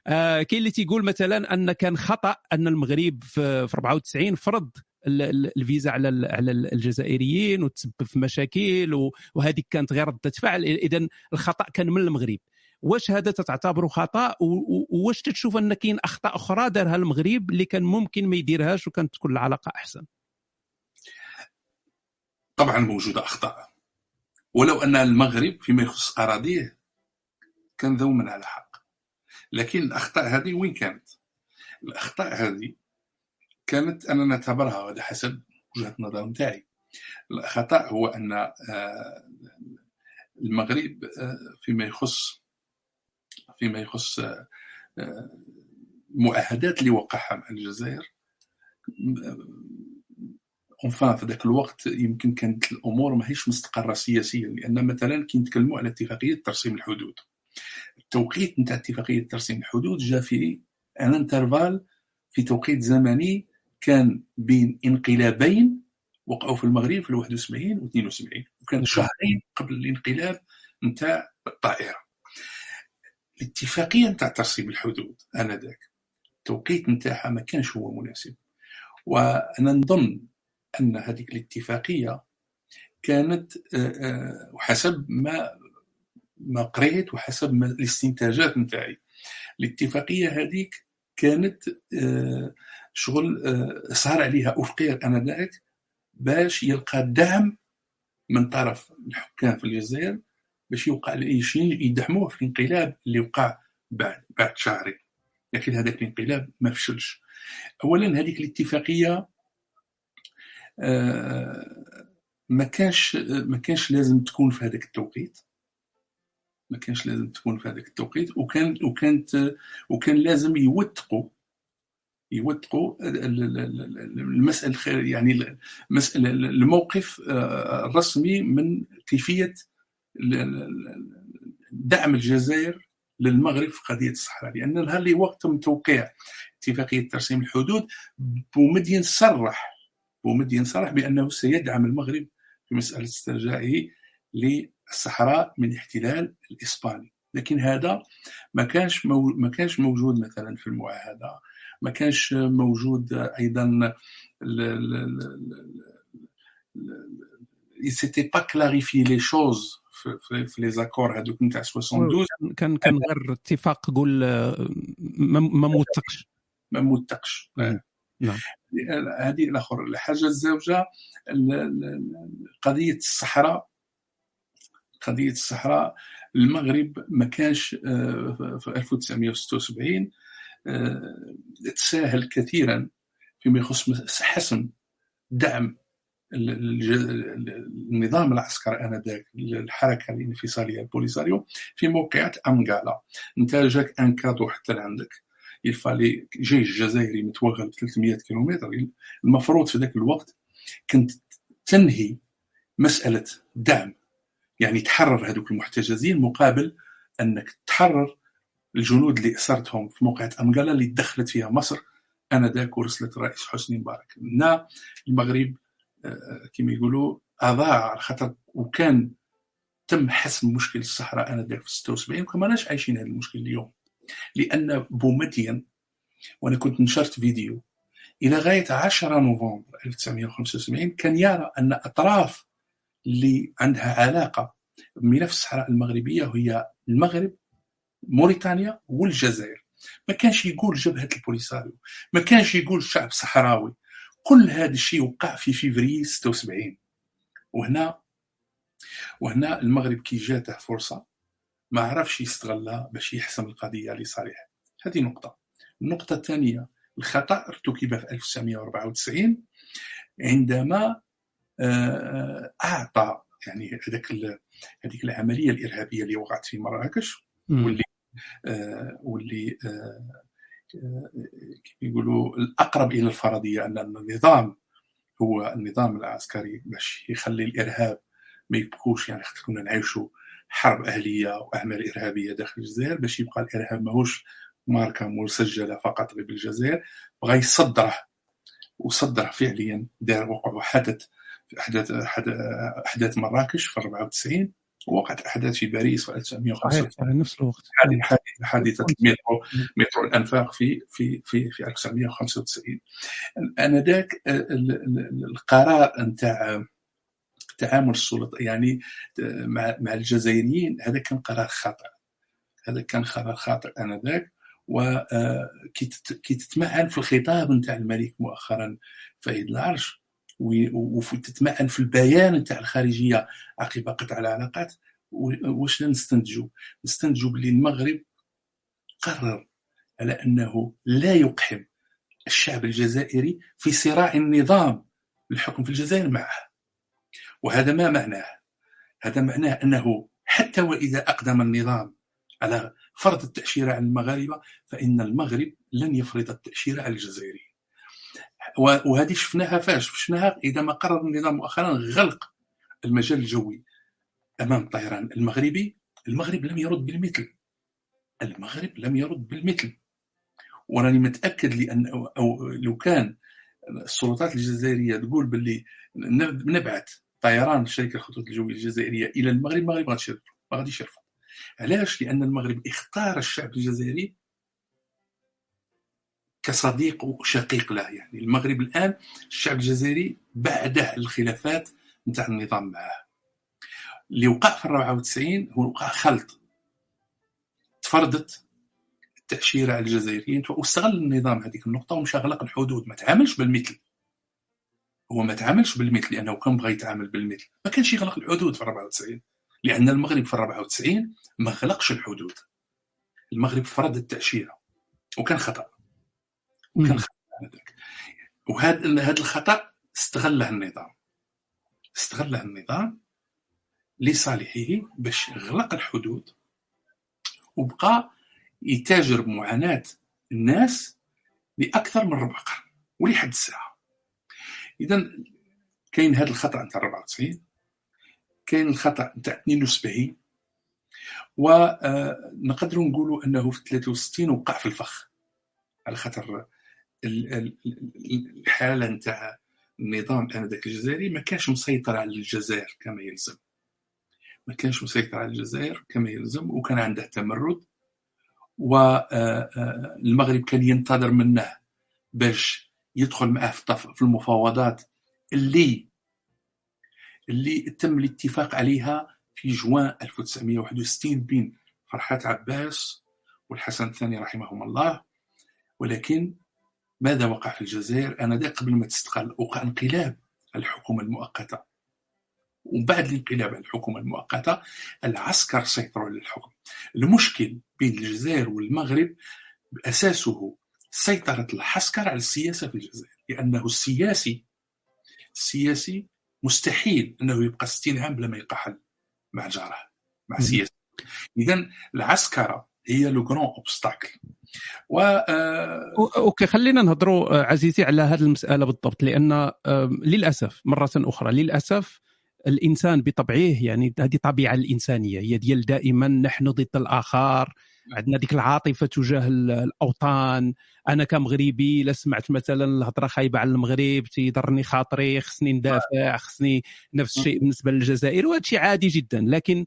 آه كاين اللي تيقول مثلا أن كان خطأ أن المغرب في, في 94 فرض الفيزا على على الجزائريين وتسبب في مشاكل وهذه كانت غير ردة فعل. اذا الخطأ كان من المغرب. واش هذا تعتبره خطأ؟ وواش تشوف أن كاين أخطاء أخرى دارها المغرب اللي كان ممكن ما يديرهاش وكانت تكون العلاقة أحسن؟ طبعا موجوده أخطاء. ولو أن المغرب فيما يخص أراضيه كان ذوما على حق. لكن الأخطاء هذه وين كانت؟ الأخطاء هذه كانت أنا نعتبرها وهذا حسب وجهة النظر نتاعي. الخطأ هو أن آه، المغرب آه، فيما يخص فيما يخص المعاهدات آه، اللي وقعها مع الجزائر. enfin في ذاك الوقت يمكن كانت الأمور ماهيش مستقرة سياسيا لأن مثلا كي نتكلموا على اتفاقية ترسيم الحدود. التوقيت نتاع اتفاقية ترسيم الحدود جاء في un intervalle في توقيت زمني كان بين انقلابين وقعوا في المغرب في 71 و 72 وكان شهرين قبل الانقلاب نتاع الطائرة. الاتفاقيه نتاع ترسيم الحدود آنذاك. التوقيت نتاعها ما كانش هو مناسب. وأنا نظن أن هذيك الاتفاقية كانت آه، آه، وحسب ما ما قريت وحسب ما الاستنتاجات نتاعي الاتفاقية هذيك كانت شغل صار عليها أفقير آنذاك باش يلقى دعم من طرف الحكام في الجزائر باش يوقع يدعموه في الانقلاب اللي وقع بعد بعد شهرين. لكن هذاك الانقلاب ما فشلش. اولا هذيك الاتفاقية آه، ما كانش ما كانش لازم تكون في هذاك التوقيت. ما كانش لازم تكون في هذاك التوقيت. وكان وكانت وكان لازم يوثقوا يوثقوا المسألة يعني المسألة الموقف آه، الرسمي من كيفية دعم الجزائر للمغرب في قضية الصحراء لأن نهار اللي وقت توقيع اتفاقية ترسيم الحدود بومدين صرح بومدين صرح بأنه سيدعم المغرب في مسألة استرجاعه للصحراء من احتلال الإسباني لكن هذا ما كانش. ما كانش موجود مثلا في المعاهده ما كانش موجود أيضا c'était pas clarifié les choses في les accords هذوك نتاع 72 كان كان غير اتفاق قول ما موثقش. ما موثقش. نعم. هذه الأخر الحاجة الزوجة قضية الصحراء. قضية الصحراء المغرب ما كانش آه، في 1976 آه، تساهل كثيرا فيما يخص حسم دعم النظام العسكري آنذاك الحركة الانفصالية البوليساريو في موقعة انغالا أنت جاك أن كادو حتى لعندك. يفالي جيش جزائري متوغل ب 300 كيلومتر المفروض في ذاك الوقت كنت تنهي مسألة دعم. يعني تحرر هذوك المحتجزين مقابل أنك تحرر الجنود اللي أسرتهم في موقعة امغالا اللي دخلت فيها مصر آنذاك ورسلت الرئيس حسني مبارك. هنا المغرب كما يقولوا أضاع خاطر وكان تم حسم مشكل الصحراء انذاك في 76 وكماناش عايشين هذا المشكل اليوم؟ لأن بومدين وأنا كنت نشرت فيديو إلى غاية 10 نوفمبر 1975 كان يرى أن أطراف اللي عندها علاقة بملف الصحراء المغربية هي المغرب موريتانيا والجزائر. ما كانش يقول جبهة البوليساريو ما كانش يقول الشعب الصحراوي كل هذا الشيء وقع في فيفري 76 وهنا وهنا المغرب كي جاته فرصة ما عرفش يستغلها باش يحسم القضية لصالحه. هذه نقطة. النقطة الثانية الخطأ ارتكب في 1994 عندما آه، أعطى يعني هذاك هذيك العملية الإرهابية اللي وقعت في مراكش واللي آه، واللي آه، يقولوا الأقرب إلى الفرضية أن النظام هو النظام العسكري باش يخلي الإرهاب ما يبقوش يعني كنا نعيشوا حرب أهلية واعمال إرهابية داخل الجزائر باش يبقى الإرهاب ماهوش ماركة مسجلة فقط بالجزائر بغى يصدره وصدره فعليا دار وقع حدث احداث أحداث مراكش في 94 وقعت احداث في باريس في 1995 صحيح نفس الوقت. حادثه المترو مترو الأنفاق في في في في 1995 أنذاك القرار نتاع تعامل السلطة يعني مع مع الجزائريين هذا كان قرار خاطئ. هذا كان قرار خاطئ أنذاك وكي تتمعن في الخطاب نتاع الملك مؤخرا فايد العرش وتتمعن في البيان نتاع الخارجية عقب قطع العلاقات. واش نستنتجوا نستنتجوا بلي المغرب قرر على أنه لا يقحم الشعب الجزائري في صراع النظام الحكم في الجزائر معه. وهذا ما معناه؟ هذا معناه أنه حتى وإذا أقدم النظام على فرض التأشيرة على المغاربة فإن المغرب لن يفرض التأشيرة على الجزائريين. وهذه شفناها فاش. شفناها إذا ما قرر النظام مؤخرا غلق المجال الجوي أمام الطيران المغربي. المغرب لم يرد بالمثل. المغرب لم يرد بالمثل. وراني متأكد لأن أو لو كان السلطات الجزائرية تقول باللي نبعث طيران شركة الخطوط الجوية الجزائرية إلى المغرب المغرب ما غاديش يرفض علاش؟ لأن المغرب اختار الشعب الجزائري كصديق وشقيق له. يعني المغرب الآن الشعب الجزائري بعده الخلافات نتاع النظام معه اللي وقع في 94 هو وقع خلط. تفرضت التأشيرة على الجزائريين واستغل النظام هذيك النقطة ومشى غلق الحدود. ما تعاملش بالمثل. هو ما تعاملش بالمثل لأنه كان بغى يتعامل بالمثل. ما كانش يغلق الحدود في 94 لأن المغرب في 94 ما غلقش الحدود. المغرب فرض التأشيرة وكان خطأ. وكان هذاك وهذا هذا الخطأ استغله النظام. استغله النظام لصالحه باش يغلق الحدود وبقى يتاجر بمعاناة الناس لأكثر من ربع قرن ولحد الساعة. اذا كاين هذا الخطأ نتاع 94 كاين الخطأ نتاع 72 ونقدروا نقولوا أنه في 63 وقع في الفخ على خاطر الحاله نتاع النظام انذاك الجزائري ما كانش مسيطر على الجزائر كما يلزم. ما كانش مسيطر على الجزائر كما يلزم وكان عنده تمرد والمغرب آه، آه، كان ينتظر منه باش يدخل معه في المفاوضات اللي اللي تم الاتفاق عليها في جوان 1961 بين فرحات عباس والحسن الثاني رحمهم الله. ولكن ماذا وقع في الجزائر؟ آنذاك قبل ما تستقل وقع انقلاب الحكومة المؤقتة. وبعد الانقلاب على الحكومة المؤقتة العسكر سيطروا على الحكم. المشكل بين الجزائر والمغرب أساسه سيطرة العسكر على السياسة في الجزائر لأنه السياسي السياسي مستحيل أنه يبقى 60 عام بلا ما يقحل مع جاره مع سياسة إذا العسكرة هي le grand obstacle و OK خلينا نهضروا آه، عزيزي على هذه المسألة بالضبط لأن للأسف مرة أخرى للأسف الإنسان بطبعه يعني هذه طبيعة الإنسانية هي ديال دائما نحن ضد الآخر عندنا ديك العاطفة تجاه الأوطان أنا كمغربي لا سمعت مثلا الهضرة خايبة على المغرب تيضرني خاطري خصني ندافع خصني نفس الشيء بالنسبة للجزائر وهذا شيء عادي جدا لكن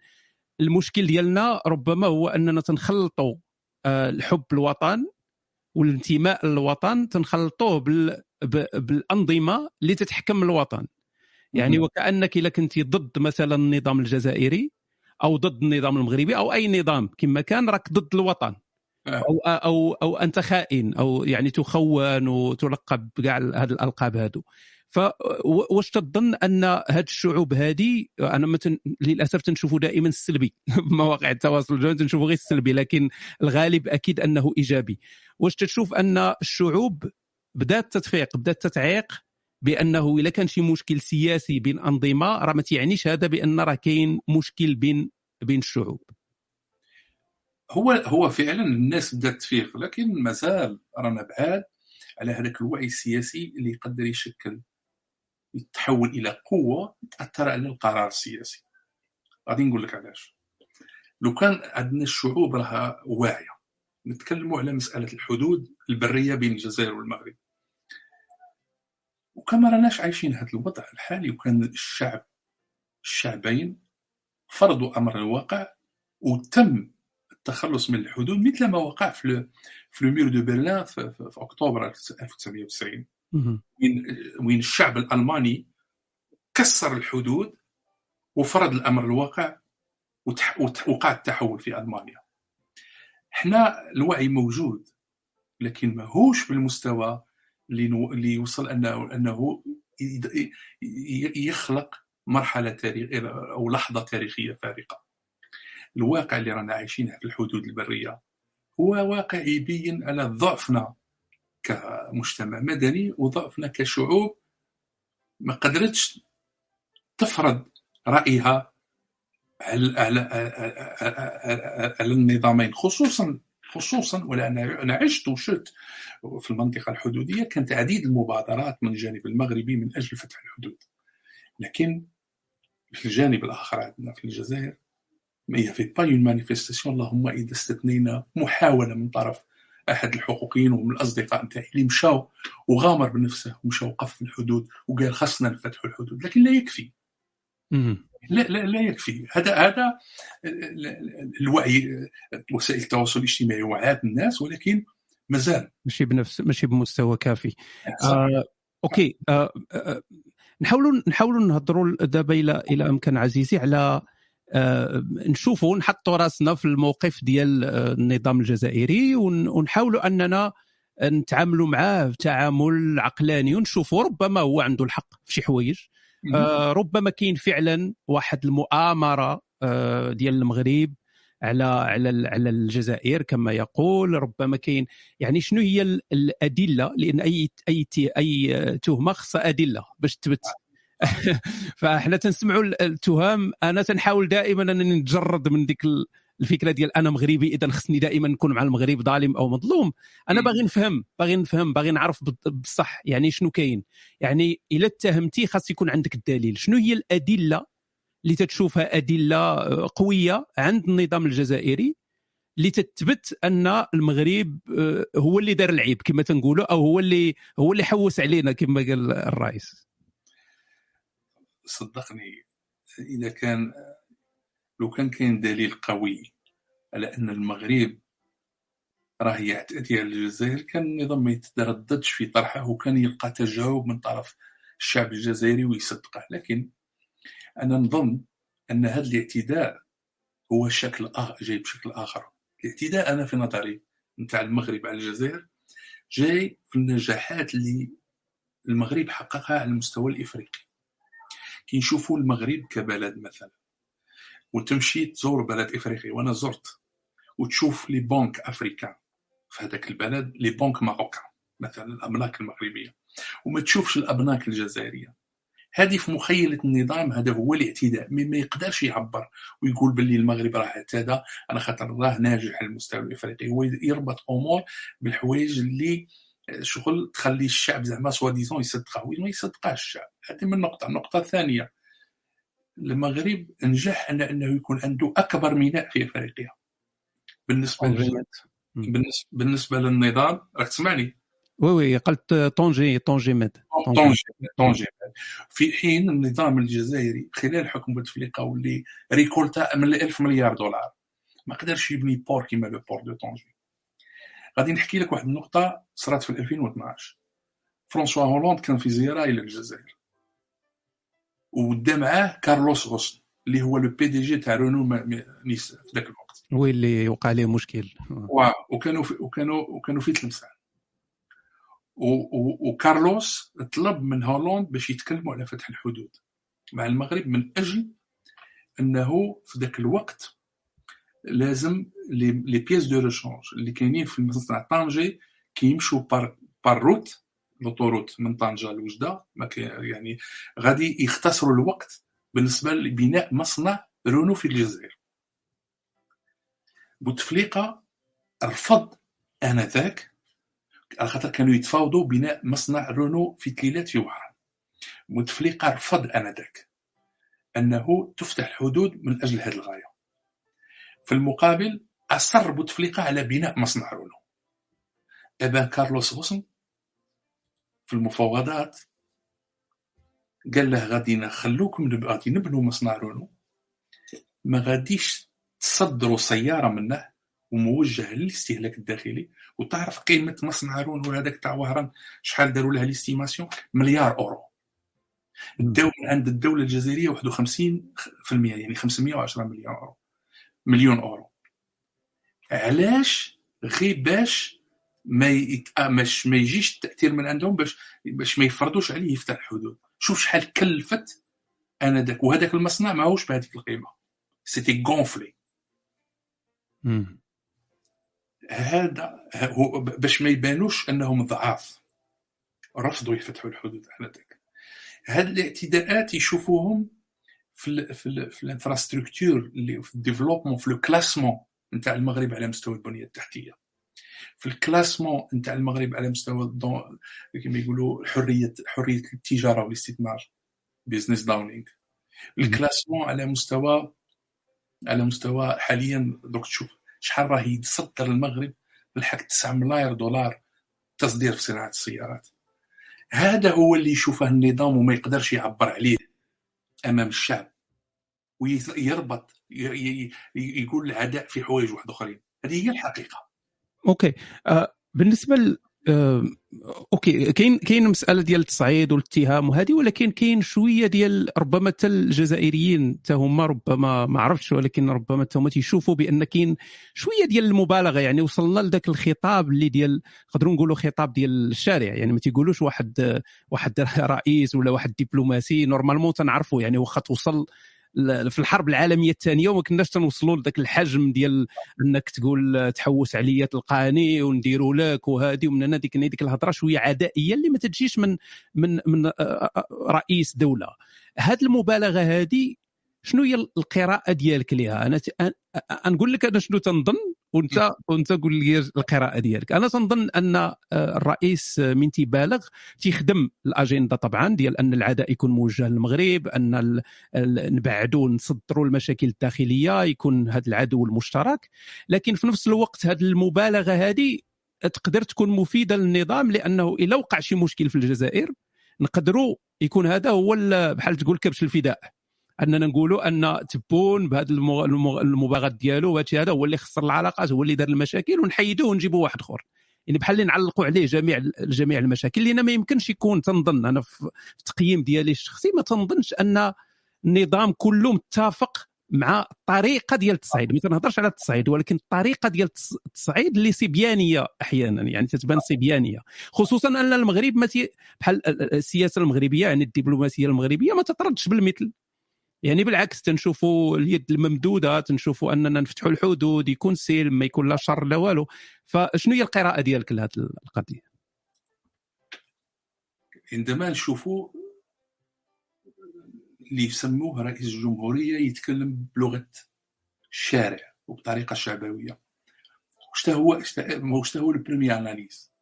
المشكل ديالنا ربما هو أننا تنخلطوا آه، الحب الوطن والانتماء للوطن تنخلطوه بالأنظمة اللي تتحكم الوطن. يعني وكأنك اذا كنت ضد مثلا النظام الجزائري أو ضد النظام المغربي أو أي نظام كما كان راك ضد الوطن. آه. أو أو أو أنت خائن أو يعني تخون وتلقب بكاع هذه الألقاب هذو فواش تظن أن هاد الشعوب هذه أنا مثلا للأسف تنشوفوا دائما السلبي. [LAUGHS] مواقع التواصل الاجتماعي تنشوفوا غير السلبي لكن الغالب أكيد أنه إيجابي. واش تشوف أن الشعوب بدأت تتفيق بدأت تتعيق بأنه اذا كان شي مشكل سياسي بين أنظمة راه ما تعنيش هذا بأن راه كاين مشكل بين بين الشعوب. هو هو فعلا الناس بدأت تفيق لكن مازال رانا بعاد على هذاك الوعي السياسي اللي يقدر يشكل. يتحول إلى قوة تأثر على القرار السياسي. غادي نقول لك علاش. لو كان عندنا الشعوب راها واعية. نتكلموا على مسألة الحدود البرية بين الجزائر والمغرب. وكما راناش عايشين هذا الوضع الحالي وكان الشعب الشعبين فرضوا أمر الواقع وتم التخلص من الحدود مثل ما وقع في في المير دو برلين في, في, في أكتوبر 1990 وين وين الشعب الألماني كسر الحدود وفرض الأمر الواقع وقع التحول في ألمانيا. إحنا الوعي موجود لكن ماهوش بالمستوى اللي يوصل انه أنه يخلق مرحلة تاريخيه أو لحظة تاريخية فارقة. الواقع اللي رانا عايشينه في الحدود البرية هو واقع يبين على ضعفنا كمجتمع مدني وضعفنا كشعوب ما قدرتش تفرض رأيها على على النظامين خصوصا خصوصا ولا أنا عشت وشت في المنطقة الحدودية كانت عديد المبادرات من الجانب المغربي من أجل فتح الحدود. لكن في الجانب الآخر عندنا في الجزائر ما هي في pas une manifestation اللهم إذا استثنينا محاولة من طرف أحد الحقوقيين ومن الأصدقاء نتاعي اللي مشاو وغامر بنفسه ومشى وقف في الحدود وقال خاصنا نفتحوا الحدود لكن لا يكفي. لا لا لا يكفي. هذا هذا الوعي وسائل التواصل الاجتماعي وعات الناس ولكن مازال. ماشي بنفس ماشي بمستوى كافي. آه أوكي. آه آه نحاولوا نحاولوا نهضروا دابا إلى إلى أمكان عزيزي على آه، نشوفوا نحطوا راسنا في الموقف ديال آه، النظام الجزائري ونحاولوا أننا نتعاملوا معاه بتعامل عقلاني ونشوفوا ربما هو عنده الحق في شي حوايج. آه ربما كاين فعلا واحد المؤامرة آه ديال المغرب على على على الجزائر كما يقول. ربما كاين يعني شنو هي الأدلة؟ لأن اي أي أي تهمة خصها أدلة باش تثبت [LAUGHS] فاحنا تنسمعوا التهم. أنا تنحاول دائما أنني نتجرد من ديك الفكرة ديال أنا مغربي اذا خصني دائما نكون مع المغرب ظالم أو مظلوم. أنا باغي نفهم باغي نفهم باغي نعرف بصح يعني شنو كاين. يعني إلا اتهمتي خاص يكون عندك الدليل. شنو هي الأدلة اللي تتشوفها؟ أدلة قوية عند النظام الجزائري اللي تثبت أن المغرب آه، هو اللي دار العيب كما تنقولوا أو هو اللي هو اللي حوس علينا كما قال الرئيس. صدقني إذا كان لو كان كاين دليل قوي على أن المغرب راه يعتدي على الجزائر كان النظام ما يترددش في طرحه وكان يلقى تجاوب من طرف الشعب الجزائري ويصدقه. لكن أنا نظن أن هذا الاعتداء هو شكل آخر جاي بشكل آخر. الاعتداء أنا في نظري نتاع المغرب على الجزائر جاي في النجاحات اللي المغرب حققها على المستوى الإفريقي. كي نشوفوا المغرب كبلد مثلا وتمشي تزور بلد إفريقي وأنا زرت وتشوف les banques africaines في هذاك البلد les banques marocaines مثلا الأبناك المغربية. وما تشوفش الأبناك الجزائرية. هذه في مخيلة النظام هذا هو الاعتداء. مما ما يقدرش يعبر ويقول باللي المغرب راه اعتدى على خاطر راه ناجح على المستوى الإفريقي. هو يربط أمور بالحوايج اللي شغل تخلي الشعب زعما سوا ديزون يصدقها وين ما يصدقهاش الشعب. هذه من نقطة. النقطة الثانية المغرب نجح على أنه يكون عنده أكبر ميناء في أفريقيا. بالنسبة بالنسبة بالنسبة للنظام راك تسمعني؟ oui oui قلت Tanger Tanger Med Tanger Tanger في حين النظام الجزائري خلال حكم بوتفليقة واللي récolta من 1000 مليار دولار. ما قدرش يبني port كيما le port de Tanger غادي نحكي لك واحد النقطة صرات في 2012 فرانسوا هولاند كان في زيارة إلى الجزائر. ودا معاه كارلوس غوسن اللي هو le PDG تاع رونو Nissan في ذاك الوقت. oui اللي وقع عليه مشكل. وكانوا في وكانوا وكانوا في تلمسان وكارلوس طلب من هولوند باش يتكلموا على فتح الحدود مع المغرب من أجل أنه في ذاك الوقت لازم les pièces de rechange اللي كاينين في مصنع طنجي كيمشوا par par route l'autoroute من طنجة لوجدة يعني غادي يختصروا الوقت بالنسبة لبناء مصنع رونو في الجزائر. بوتفليقة رفض آنذاك على خاطر كانوا يتفاوضوا بناء مصنع رونو في كيلات في وهران بوتفليقة رفض آنذاك أنه تفتح الحدود من أجل هذه الغاية. في المقابل اصر بوتفليقه على بناء مصنع رونو. ابان كارلوس غوسن في المفاوضات قال له غادي نخلوكم غادي نبنوا مصنع رونو. ما غاديش تصدروا سيارة منه وموجه للاستهلاك الداخلي وتعرف قيمة مصنع رونو هذاك تاع وهران شحال داروا لها l'estimation مليار أورو. الدولة عند الدولة الجزائرية 51% يعني 510 مليون أورو. مليون أورو. علاش غير باش ما مش ما يجيش التأثير من عندهم باش باش ما يفرضوش عليه يفتح الحدود. شوف شحال كلفت آنذاك. وهذاك المصنع ماهوش بهذيك القيمة. c'était gonflé هذا هو باش ما يبانوش أنهم ضعاف. رفضوا يفتحوا الحدود. انذاك هاد الاعتداءات يشوفوهم في ال في, ال في ال infrastructure اللي في ال développement في le classement نتاع المغرب على مستوى البنية التحتية. في ال classement نتاع المغرب على مستوى كما يقولوا حرية حرية التجارة والاستثمار business doing ال classement على مستوى على مستوى حاليا دوك تشوف شحال راه يتصدر المغرب بالحق 9 ملاير دولار تصدير في صناعة السيارات. هذا هو اللي يشوفه النظام وما يقدرش يعبر عليه. أمام الشعب ويربط يقول العداء في حوايج واحد آخرين. هذه هي الحقيقة. okay. آه بالنسبة okay كاين كاين مسألة ديال التصعيد والاتهام وهذه ولكن كاين شوية ديال ربما حتى الجزائريين حتى هما ربما ما عرفتش ولكن ربما حتى هما تيشوفوا بأن كاين شوية ديال المبالغة يعني وصلنا لذاك الخطاب اللي ديال نقدروا نقولوا خطاب ديال الشارع يعني ما تيقولوش واحد واحد رئيس ولا واحد دبلوماسي نورمالمون تنعرفوا يعني واخا توصل في الحرب العالمية الثانية وما كناش تنوصلوا لذاك الحجم ديال إنك تقول تحوس عليا تلقاني ونديروا لك وهذه ومن هنا ديك ديك الهضرة شوية عدائية اللي ما تجيش من من من رئيس دولة. هذه المبالغة هذه شنو هي القراءة ديالك ليها؟ أنا نقول لك أنا شنو تنظن؟ وانت وانت قول لي القراءة ديالك. أنا تنظن أن آه، الرئيس من تيبالغ تيخدم الأجندة طبعا ديال أن العداء يكون موجه للمغرب أن نبعدوا نصدروا المشاكل الداخلية يكون هذا العدو المشترك. لكن في نفس الوقت هذه المبالغة هذه تقدر تكون مفيدة للنظام لأنه إلا وقع شي مشكل في الجزائر نقدروا يكون هذا هو بحال تقول كبش الفداء. أننا نقولوا أن تبون بهذا المباغات ديالو وهذا هذا هو اللي خسر العلاقات هو اللي دار المشاكل ونحيدوه ونجيبوا واحد آخر. يعني بحال اللي نعلقوا عليه جميع جميع المشاكل لأن ما يمكنش يكون تنظن أنا في التقييم ديالي الشخصي ما تنظنش أن النظام كله متفق مع الطريقة ديال التصعيد. ما تنهضرش على التصعيد ولكن الطريقة ديال التصعيد اللي سيبيانية أحيانا يعني تتبان سيبيانية. خصوصا أن المغرب ما بحال السياسة المغربية يعني الدبلوماسية المغربية ما تطردش بالمثل. يعني بالعكس تنشوفوا اليد الممدودة تنشوفوا أننا نفتحوا الحدود يكون سلم ما يكون لا شر لا والو. فشنو هي القراءة ديالك لهذه القضية؟ عندما نشوفوا اللي يسموه رئيس الجمهورية يتكلم بلغة الشارع وبطريقة شعبوية. واش هو واش هو البريمي أناليز؟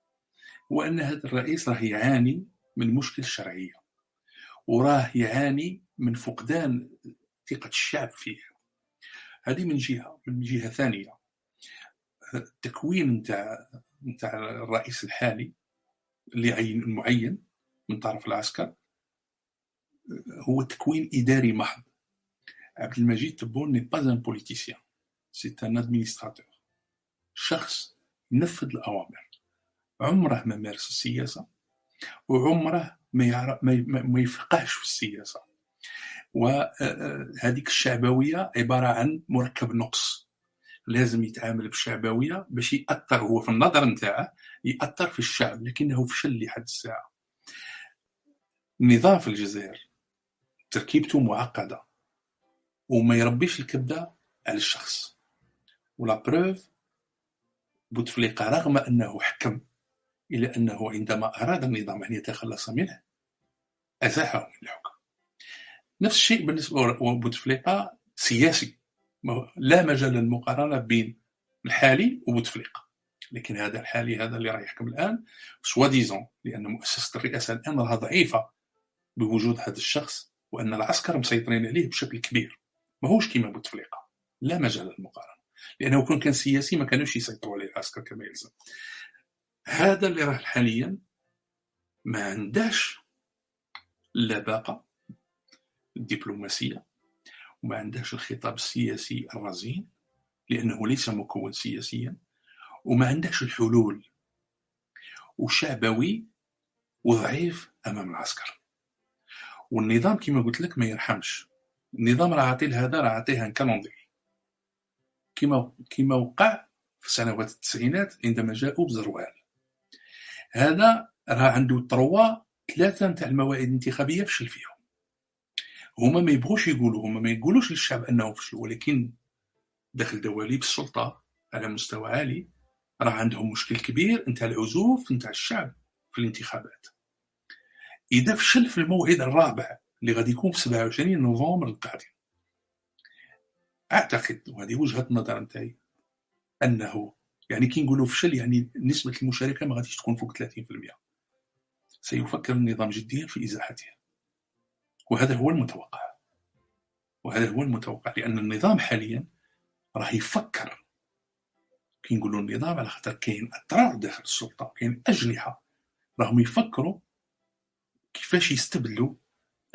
هو أن هذا الرئيس راه يعاني من مشكل الشرعيه وراه يعاني من فقدان ثقة الشعب فيه هذه من جهة من جهة ثانية. التكوين نتاع نتاع الرئيس الحالي اللي عين المعين من طرف العسكر هو تكوين إداري محض. عبد المجيد تبون n'est pas un politicien c'est un administrateur شخص ينفذ الأوامر. عمره ما مارس السياسة وعمره ما, يعرف ما, يفقهش في السياسة. وهذيك الشعبوية عبارة عن مركب نقص. لازم يتعامل بالشعبويه باش يأثر هو في النظر نتاعه يأثر في الشعب لكنه فشل لحد الساعة. النظام في الجزائر تركيبته معقدة وما يربيش الكبدة على الشخص. ولا بروف بوتفليقه رغم أنه حكم الا أنه عندما أراد النظام أن يتخلص منه أزاحه من الحكم نفس الشيء بالنسبة لبوتفليقه سياسي. لا مجال للمقارنه بين الحالي وبوتفليقه لكن هذا الحالي هذا اللي راه يحكم الآن سوا ديزون لأن مؤسسة الرئاسة الآن راها ضعيفة بوجود هذا الشخص وأن العسكر مسيطرين عليه بشكل كبير. ماهوش كيما بوتفليقه لا مجال للمقارنه لأنه كون كان سياسي ما كانوش يسيطروا عليه العسكر كما يلزم. هذا اللي راه حاليا ما عندهش اللباقه الدبلوماسية. وما عندهاش الخطاب السياسي الرزين لأنه ليس مكون سياسيا. وما عندهاش الحلول. وشعبوي وضعيف أمام العسكر. والنظام كما قلت لك ما يرحمش. النظام راه عاطي هذا راه عاطيه ان كالوندري كما كما وقع في سنوات التسعينات عندما جاءوا بزروال. هذا راه عنده تروا ثلاثة نتاع الموائد الانتخابية فشل فيهم هما ما يبغوش يقولوا هما ما يقولوش للشعب انهم فشلوا ولكن داخل دواليب السلطه على مستوى عالي راه عندهم مشكل كبير نتاع العزوف نتاع الشعب في الانتخابات. إذا فشل في الموعد الرابع اللي غادي يكون في 27 نوفمبر القادم أعتقد وهذه وجهة النظر نتاعي أنه يعني كي نقولوا فشل يعني نسبة المشاركة ما غاديش تكون فوق 30% سيفكر النظام جديا في ازاحته وهذا هو المتوقع. وهذا هو المتوقع لأن النظام حاليا راه يفكر. كي نقولوا النظام على خاطر كاين أطراف داخل السلطة كاين أجنحة. راهم يفكروا كيفاش يستبدلوا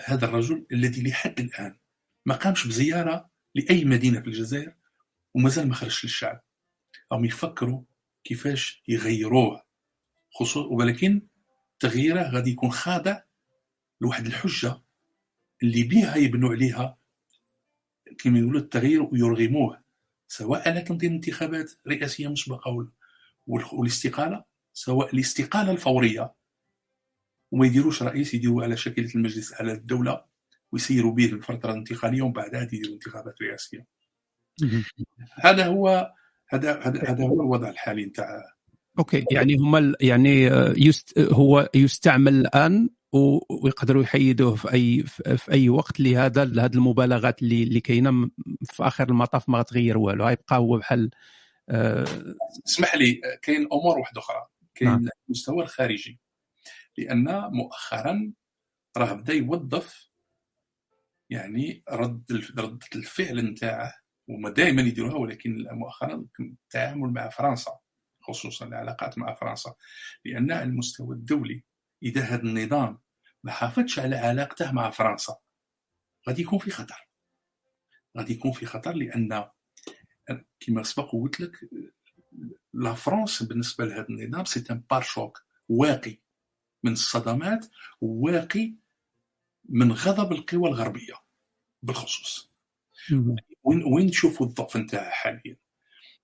هذا الرجل الذي لحد الآن ما قامش بزيارة لأي مدينة في الجزائر ومازال ما خرجش للشعب. راهم يفكروا كيفاش يغيروه. خصوص ولكن تغييره غادي يكون خاضع لواحد الحجة اللي بها يبنوا عليها كما يقولوا التغيير ويرغموه سواء على تنظيم انتخابات رئاسية مسبقة والاستقالة سواء الاستقالة الفورية. وما يديروش رئيس يديروا على شكل المجلس على الدولة ويسيروا به الفترة الانتقالية ومن بعدها يديروا انتخابات رئاسيه هذا هو هذا هذا هو الوضع الحالي نتاع أوكي يعني هما يعني آه، يست هو يستعمل الآن ويقدروا يحيدوه في اي في أي وقت لهذا لهذه المبالغات اللي اللي كاينة في آخر المطاف ما غتغير والو. غيبقى هو بحال أه اسمح لي كاين أمور واحدة أخرى. كاين نعم. المستوى الخارجي. لأن مؤخرا راه بدأ يوظف يعني رد رده الفعل نتاعه وما دائما يديروها ولكن مؤخرا التعامل مع فرنسا خصوصا العلاقات مع فرنسا لأن المستوى الدولي إذا هذا النظام ما حافظش على علاقته مع فرنسا غادي يكون في خطر. غادي يكون في خطر لأن كما سبق قلت لك لا فرنسا بالنسبة لهذا النظام c'est un pare-chocs واقي من الصدمات واقي من غضب القوى الغربية بالخصوص. وين وين نشوفوا الضعف نتاعها حاليا؟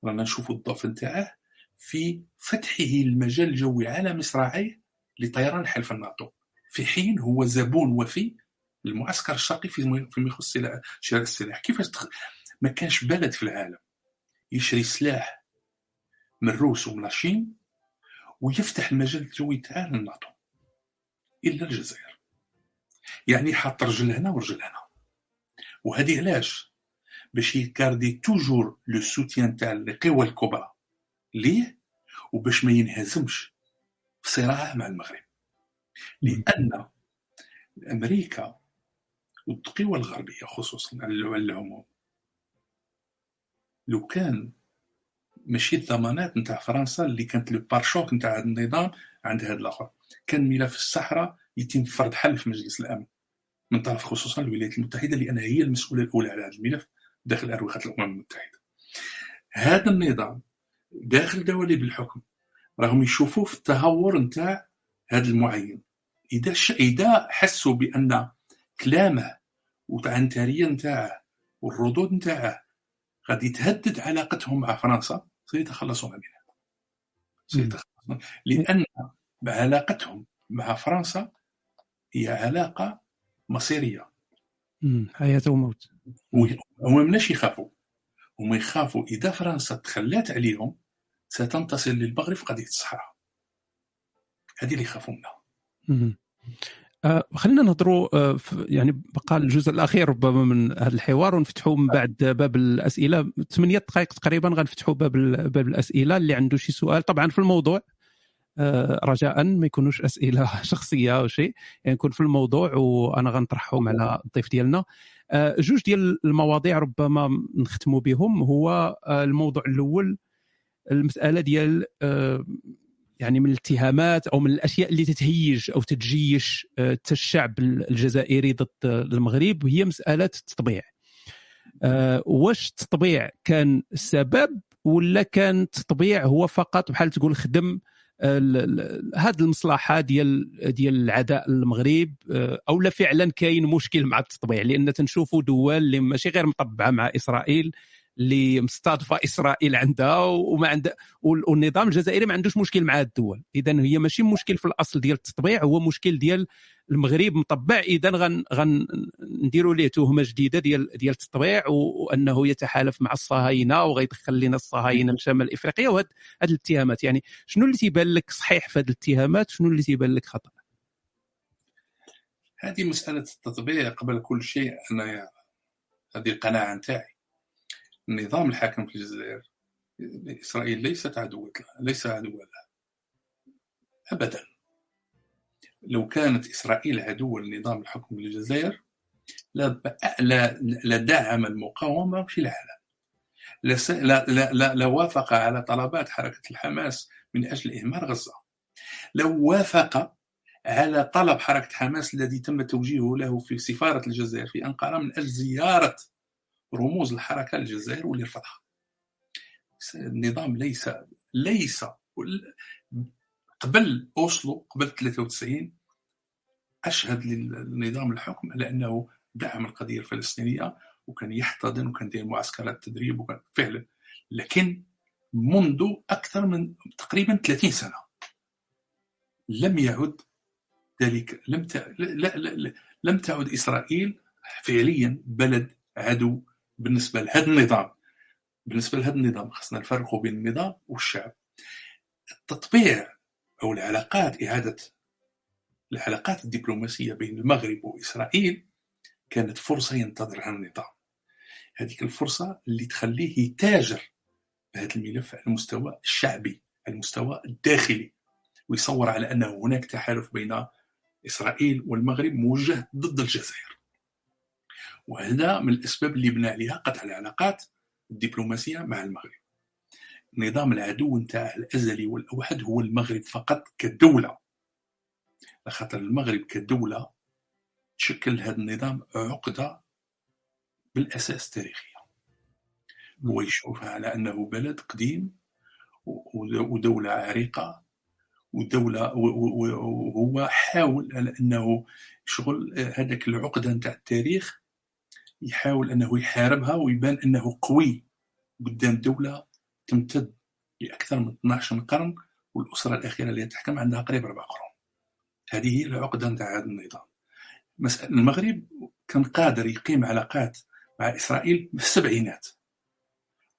رانا نشوفوا الضعف نتاعه في فتحه المجال الجوي على مصراعيه لطيران حلف الناتو في حين هو زبون وفي للمعسكر الشرقي فيما يخص شراء السلاح. كيفاش تخ... ما كانش بلد في العالم يشري سلاح من الروس ومن الصين ويفتح المجال الجوي تاعه للناتو إلا الجزائر. يعني حط رجل هنا ورجل هنا. وهذه علاش؟ باش يكاردي توجور لو سوتيان تاع القوى الكبرى ليه؟ وباش ما ينهزمش. في صراعه مع المغرب. لأن أمريكا والقوى الغربية خصوصا العموم لو كان ماشي الضمانات نتاع فرنسا اللي كانت لو بارشوك نتاع هذا النظام عند هذا الآخر. كان ملف الصحراء يتم فرض حل في مجلس الأمن من طرف خصوصا الولايات المتحدة لانها هي المسؤولة الأولى على هذا الملف داخل أروقة الأمم المتحدة. هذا النظام داخل دواليب الحكم راهم يشوفوا في التهور نتاع هذا المعين. إذا ش... إذا حسوا بأن كلامه والعنترية نتاعه والردود نتاعه غادي تهدد علاقتهم مع فرنسا سيتخلصون منها سيتخلصون لأن علاقتهم مع فرنسا هي علاقة مصيرية. حياة وموت. هما مناش يخافوا. هما يخافوا إذا فرنسا تخلات عليهم ستنتصر للمغرب في قضيه الصحراء هذه اللي يخافوا منها. آه خلينا نهضروا آه يعني بقى الجزء الأخير ربما من هذا الحوار ونفتحوا من بعد باب الأسئلة. ثمانية دقائق تقريبا غنفتحوا باب باب الأسئلة. اللي عنده شي سؤال طبعا في الموضوع آه رجاء ما يكونوش أسئلة [LAUGHS] شخصية أو شيء يعني يكون في الموضوع وأنا غنطرحهم على الضيف ديالنا. جوج ديال المواضيع ربما نختموا بهم. هو الموضوع الأول المسألة ديال آه، يعني من الاتهامات أو من الأشياء اللي تتهيج أو تتجيش آه، الشعب الجزائري ضد المغرب هي مسألة التطبيع. آه، واش التطبيع كان السبب ولا كان التطبيع هو فقط بحال تقول خدم هذه المصلحة ديال ديال العداء المغرب أو لا فعلا كاين مشكل مع التطبيع؟ لأن تنشوفوا دول اللي ماشي غير مطبعة مع إسرائيل اللي مستضفه إسرائيل عندها وما عندها والنظام الجزائري ما عندوش مشكل مع الدول. اذا هي ماشي مشكل في الأصل ديال التطبيع هو مشكل ديال المغرب مطبع. اذا غن غن نديروا ليه تهمه جديدة ديال ديال التطبيع وأنه يتحالف مع الصهاينة وغيدخل لنا الصهاينه لشمال إفريقيا. وهاد هاد الاتهامات. يعني شنو اللي تيبان لك صحيح في هاد الاتهامات؟ شنو اللي تيبان لك خطأ؟ هذه مسألة التطبيع قبل كل شيء. أنا هذه القناعة نتاعي. النظام الحاكم في الجزائر إسرائيل ليست عدوة ليس عدوا لها. أبدا. لو كانت إسرائيل عدوا لنظام الحكم في الجزائر لدعم المقاومة في العالم. لوافق على طلبات حركة الحماس من أجل إهمال غزة. لو وافق على طلب حركة حماس الذي تم توجيهه له في سفارة الجزائر في أنقرة من أجل زيارة رموز الحركة الجزائر واللي رفضها. النظام ليس ليس قبل أوسلو قبل 93 أشهد للنظام الحكم على أنه دعم القضية الفلسطينية وكان يحتضن وكان يدير معسكرات تدريب وكان فعلا. لكن منذ أكثر من تقريبا 30 سنة لم يعد ذلك لم ت... لا لا لا لم تعد إسرائيل فعليا بلد عدو بالنسبة لهذا النظام. بالنسبة لهذا النظام خصنا نفرقوا بين النظام والشعب. التطبيع أو العلاقات إعادة العلاقات الدبلوماسية بين المغرب وإسرائيل كانت فرصة ينتظرها النظام. هذيك الفرصة اللي تخليه يتاجر بهذا الملف على المستوى الشعبي على المستوى الداخلي ويصور على أنه هناك تحالف بين إسرائيل والمغرب موجه ضد الجزائر. وهذا من الأسباب اللي بنى عليها قطع العلاقات الدبلوماسية مع المغرب. نظام العدو نتاعه الأزلي والأوحد هو المغرب فقط كدولة. لخاطر المغرب كدولة تشكل هذا النظام عقدة بالأساس تاريخية. هو يشوفها على أنه بلد قديم ودولة عريقة ودولة وهو حاول على أنه شغل هذاك العقدة نتاع التاريخ يحاول أنه يحاربها ويبان أنه قوي قدام دولة تمتد لأكثر من 12 قرن والأسرة الأخيرة اللي تحكم عندها قريب أربع قرون. هذه هي العقدة نتاع هذا النظام. المغرب كان قادر يقيم علاقات مع إسرائيل في السبعينات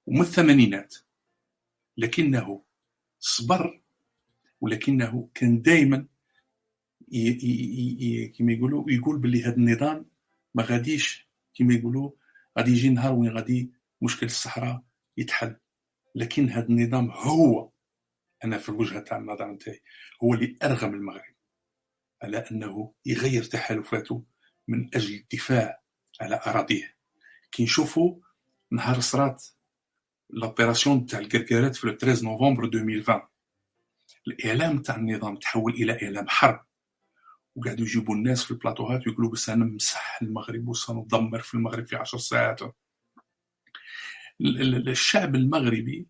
ومن الثمانينات لكنه صبر ولكنه كان دائما كما يقولوا يقول باللي هذا النظام ما غاديش كما يقولوا غادي يجي نهار وين غادي مشكل الصحراء يتحل. لكن هذا النظام هو أنا في الوجهة تاع النظر نتاعي هو اللي أرغم المغرب على أنه يغير تحالفاته من أجل الدفاع على أراضيه. كي نشوفوا نهار صرات لوبيراسيون تاع الكركارات في 13 نوفمبر 2020 الإعلام تاع النظام تحول إلى إعلام حرب. وقعدوا يجيبوا الناس في البلاطوهات ويقولوا بس أنا نمسح المغرب وسندمر في المغرب في عشر ساعات. الشعب المغربي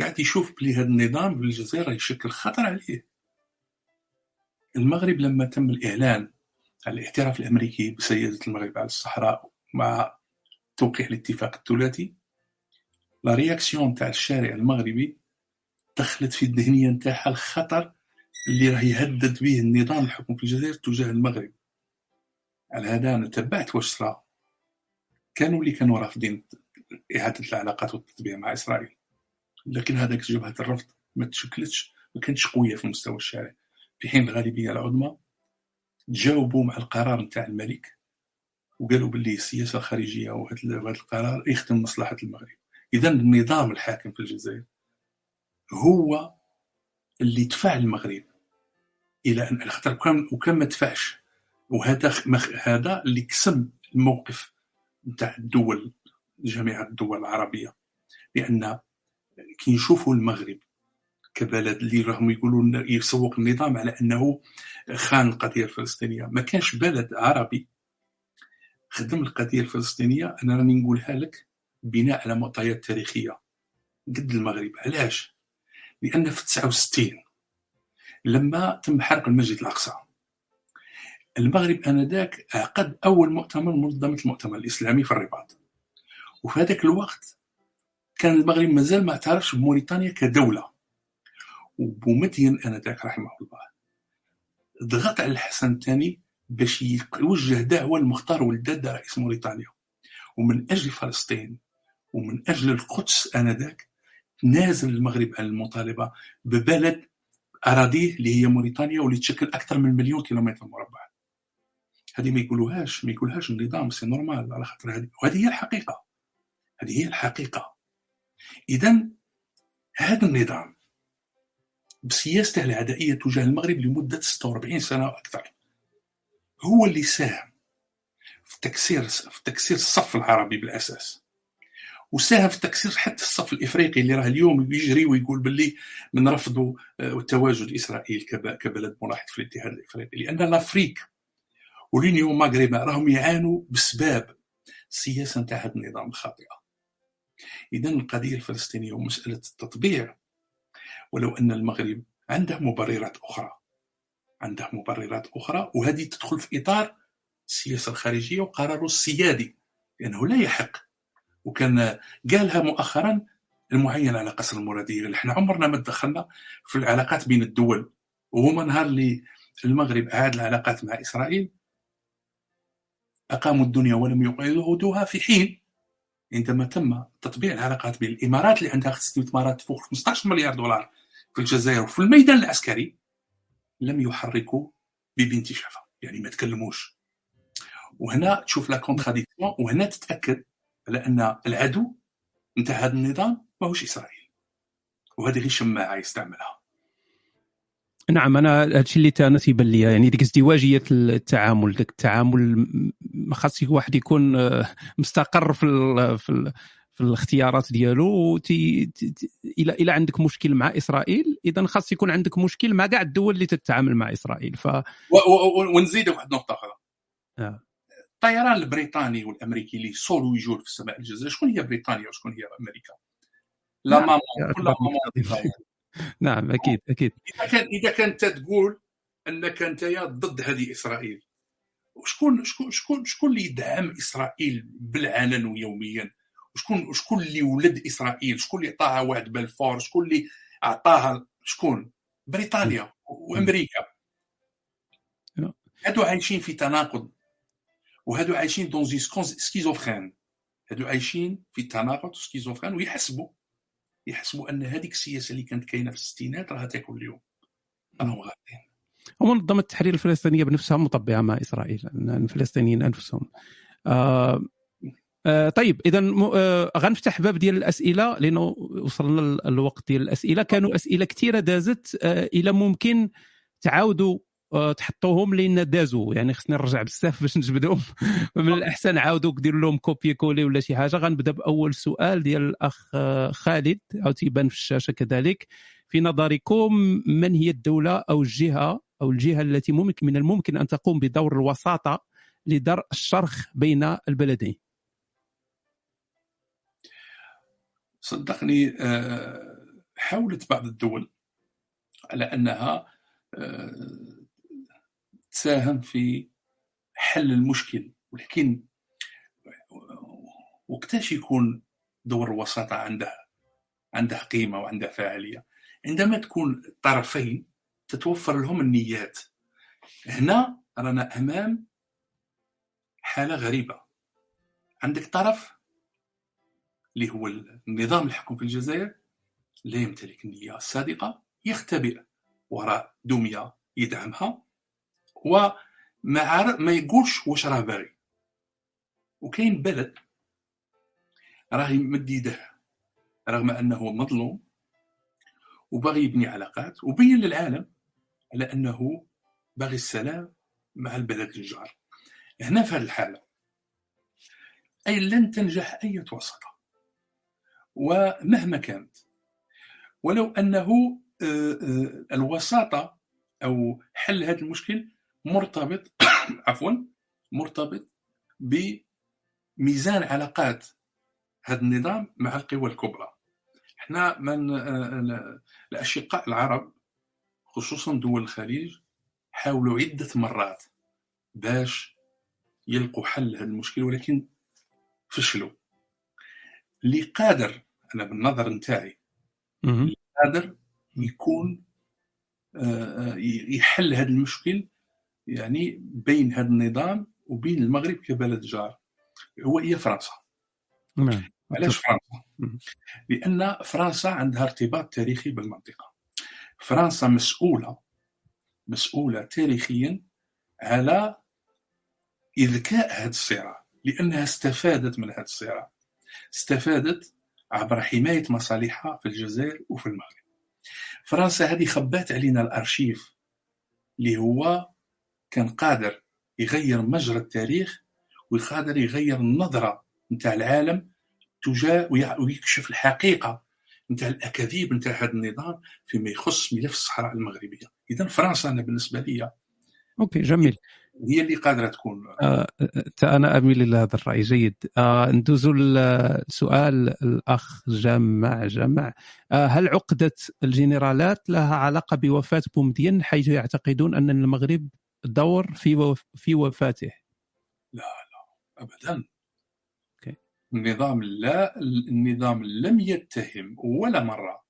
قاعد يشوف بلي هذا النظام في الجزائر يشكل خطر عليه. المغرب لما تم الإعلان على الاعتراف الأمريكي بسياده المغرب على الصحراء مع توقيع الاتفاق الثلاثي لا رياكسيون تاع الشارع المغربي دخلت في الذهنية نتاعها الخطر اللي راه يهدد به النظام الحكم في الجزائر تجاه المغرب. على هذا أنا تبعت واش صرا؟ كانوا اللي كانوا رافضين إعادة العلاقات والتطبيع مع إسرائيل. لكن هذاك جبهه الرفض ما تشكلتش ما كانتش قوية في مستوى الشارع. في حين الغالبية العظمى تجاوبوا مع القرار نتاع الملك وقالوا باللي السياسة الخارجية وهذا القرار يخدم مصلحة المغرب. إذا النظام الحاكم في الجزائر هو اللي دفع المغرب. إلى أن خاطر كان وكان ما دفعش وهذا هذا اللي كسم الموقف نتاع الدول جميع الدول العربية. لأن كي نشوفوا المغرب كبلد اللي راهم يقولوا يسوق النظام على أنه خان القضية الفلسطينية. ما كانش بلد عربي خدم القضية الفلسطينية. أنا راني نقولها لك بناء على معطيات تاريخية قد المغرب. علاش؟ لأن في 69 لما تم حرق المسجد الأقصى. المغرب آنذاك عقد أول مؤتمر منظمة المؤتمر الإسلامي في الرباط. وفي هذاك الوقت كان المغرب مازال ما اعترفش بموريتانيا كدولة. وبومدين آنذاك رحمه الله. ضغط على الحسن الثاني باش يوجه دعوة لمختار ولداد رئيس موريتانيا. ومن أجل فلسطين ومن أجل القدس آنذاك نازل المغرب على المطالبة ببلد أراضيه اللي هي موريتانيا واللي تشكل أكثر من مليون كيلومتر مربع. هذه ما يقولوهاش ما يقولهاش النظام c'est normal على خاطر هذه. وهذه هي الحقيقة. هذه هي الحقيقة. اذا هذا النظام بسياسته العدائية تجاه المغرب لمدة 46 سنة وأكثر هو اللي ساهم في تكسير في تكسير الصف العربي بالأساس. وساهم في تكسير حتى الصف الإفريقي اللي راه اليوم يجري ويقول باللي من رفضوا آه، تواجد إسرائيل كبلد ملاحظ في الاتحاد الإفريقي لأن لافريك واليونيون ماغريبا راهم يعانوا بسباب السياسة نتاع هذا النظام الخاطئة. إذا القضية الفلسطينية ومساله التطبيع ولو أن المغرب عنده مبررات أخرى. عنده مبررات أخرى وهذه تدخل في إطار السياسة الخارجية وقراره السيادي لأنه لا يحق وكان قالها مؤخرا المعين على قصر المراديه إحنا عمرنا ما دخلنا في العلاقات بين الدول وهما نهار اللي المغرب اعاد العلاقات مع إسرائيل أقاموا الدنيا ولم يقعدوها في حين عندما تم تطبيع العلاقات بين الإمارات اللي عندها استثمارات فوق 15 مليار دولار في الجزائر وفي الميدان العسكري لم يحركوا ببنت شفا يعني ما تكلموش. وهنا تشوف لا كونتراديكسيون وهنا تتأكد على ان العدو نتاع هذا النظام ماهوش إسرائيل. وهذه غير شماعة يستعملها. نعم أنا هادشي اللي أنا تيبان لي يعني ديك ازدواجية التعامل ديك التعامل خاص واحد يكون آه، مستقر في ال في ال في الاختيارات ديالو تي إلى إلى عندك مشكل مع إسرائيل إذا خاص يكون عندك مشكل مع كاع الدول اللي تتعامل مع إسرائيل. ف ونزيد واحد النقطة أخرى. آه. الطيران البريطاني والأمريكي اللي صولوا يجول في السماء الجزائر. شكون هي بريطانيا وشكون هي أمريكا؟ لا نعم. ماما ماما [LAUGHS] نعم أكيد أكيد. إذا كان إذا كنت تقول أنك أنت ضد هذه إسرائيل وشكون شكون شكون شكون اللي يدعم إسرائيل بالعلن ويوميا وشكون شكون اللي ولد إسرائيل؟ شكون اللي عطاها وعد بلفور شكون اللي عطاها شكون؟ بريطانيا وأمريكا. هادو عايشين في تناقض. وهادو عايشين dans schizophrénie هادو عايشين في تناقض و schizophrénie ويحسبوا. يحسبوا أن هذيك السياسة اللي كانت كاينة في الستينات راها تاكل اليوم. راهم غاديين. ومنظمة التحرير الفلسطينية بنفسها مطبعة مع إسرائيل الفلسطينيين أنفسهم. آه آه طيب إذا آه غنفتح باب ديال الأسئلة لأنه وصلنا الوقت ديال الأسئلة. كانوا أسئلة كثيره دازت آه إلى ممكن تعاودوا تحطوهم لأن دازوا يعني خصني نرجع بزاف باش نجبدهم. [LAUGHS] من الأحسن عاودوا ديروا لهم كوبي كولي ولا شي حاجة. غنبدأ بأول سؤال ديال الأخ آه، خالد أو تيبان في الشاشة كذلك. في نظركم من هي الدولة أو الجهة أو الجهة التي ممكن من الممكن أن تقوم بدور الوساطة لدرء الشرخ بين البلدين؟ صدقني آه، حاولت بعض الدول على أنها تساهم في حل المشكل ولكن وقتاش يكون دور الوساطة عنده عنده قيمة وعنده فاعلية. عندما تكون الطرفين تتوفر لهم النيات. هنا رانا أمام حالة غريبة. عندك طرف اللي هو النظام الحكم في الجزائر لا يمتلك النية الصادقة يختبئ وراء دمية يدعمها. وما ما يقولش واش راه باغي. وكاين بلد راه يمد يده رغم أنه مظلوم وباغي يبني علاقات وبين للعالم على أنه باغي السلام مع البلد الجار. هنا في هذه الحالة أي لن تنجح أي وسطة. ومهما كانت ولو أنه آه، آه، الوساطة أو حل هذا المشكل مرتبط [COUGHS] عفوا مرتبط بميزان علاقات هذا النظام مع القوى الكبرى. إحنا من الأشقاء العرب خصوصا دول الخليج حاولوا عدة مرات باش يلقوا حل هذا المشكل ولكن فشلوا. اللي قادر أنا بالنظر نتاعي قادر يكون آه، آه، يحل هذا المشكل يعني بين هذا النظام وبين المغرب كبلد جار هو هي فرنسا. نعم علاش فرنسا؟ لأن فرنسا عندها ارتباط تاريخي بالمنطقة. فرنسا مسؤولة مسؤولة تاريخيا على إذكاء هذا الصراع لأنها استفادت من هذا الصراع. استفادت عبر حماية مصالحها في الجزائر وفي المغرب. فرنسا هذه خبات علينا الأرشيف اللي هو كان قادر يغير مجرى التاريخ وقادر يغير النظرة نتاع العالم تجاه ويكشف الحقيقة نتاع الأكاذيب نتاع هذا النظام فيما يخص ملف الصحراء المغربية. اذا فرنسا أنا بالنسبة لي أوكي جميل. هي اللي قادرة تكون. آه أنا أميل إلى هذا الرأي. جيد. آه ندوزوا لسؤال الأخ جمع جمع. آه هل عقدة الجنرالات لها علاقة بوفاة بومدين حيث يعتقدون أن المغرب دور في وف في وفاته. لا لا ابدا. النظام لا النظام لم يتهم ولا مره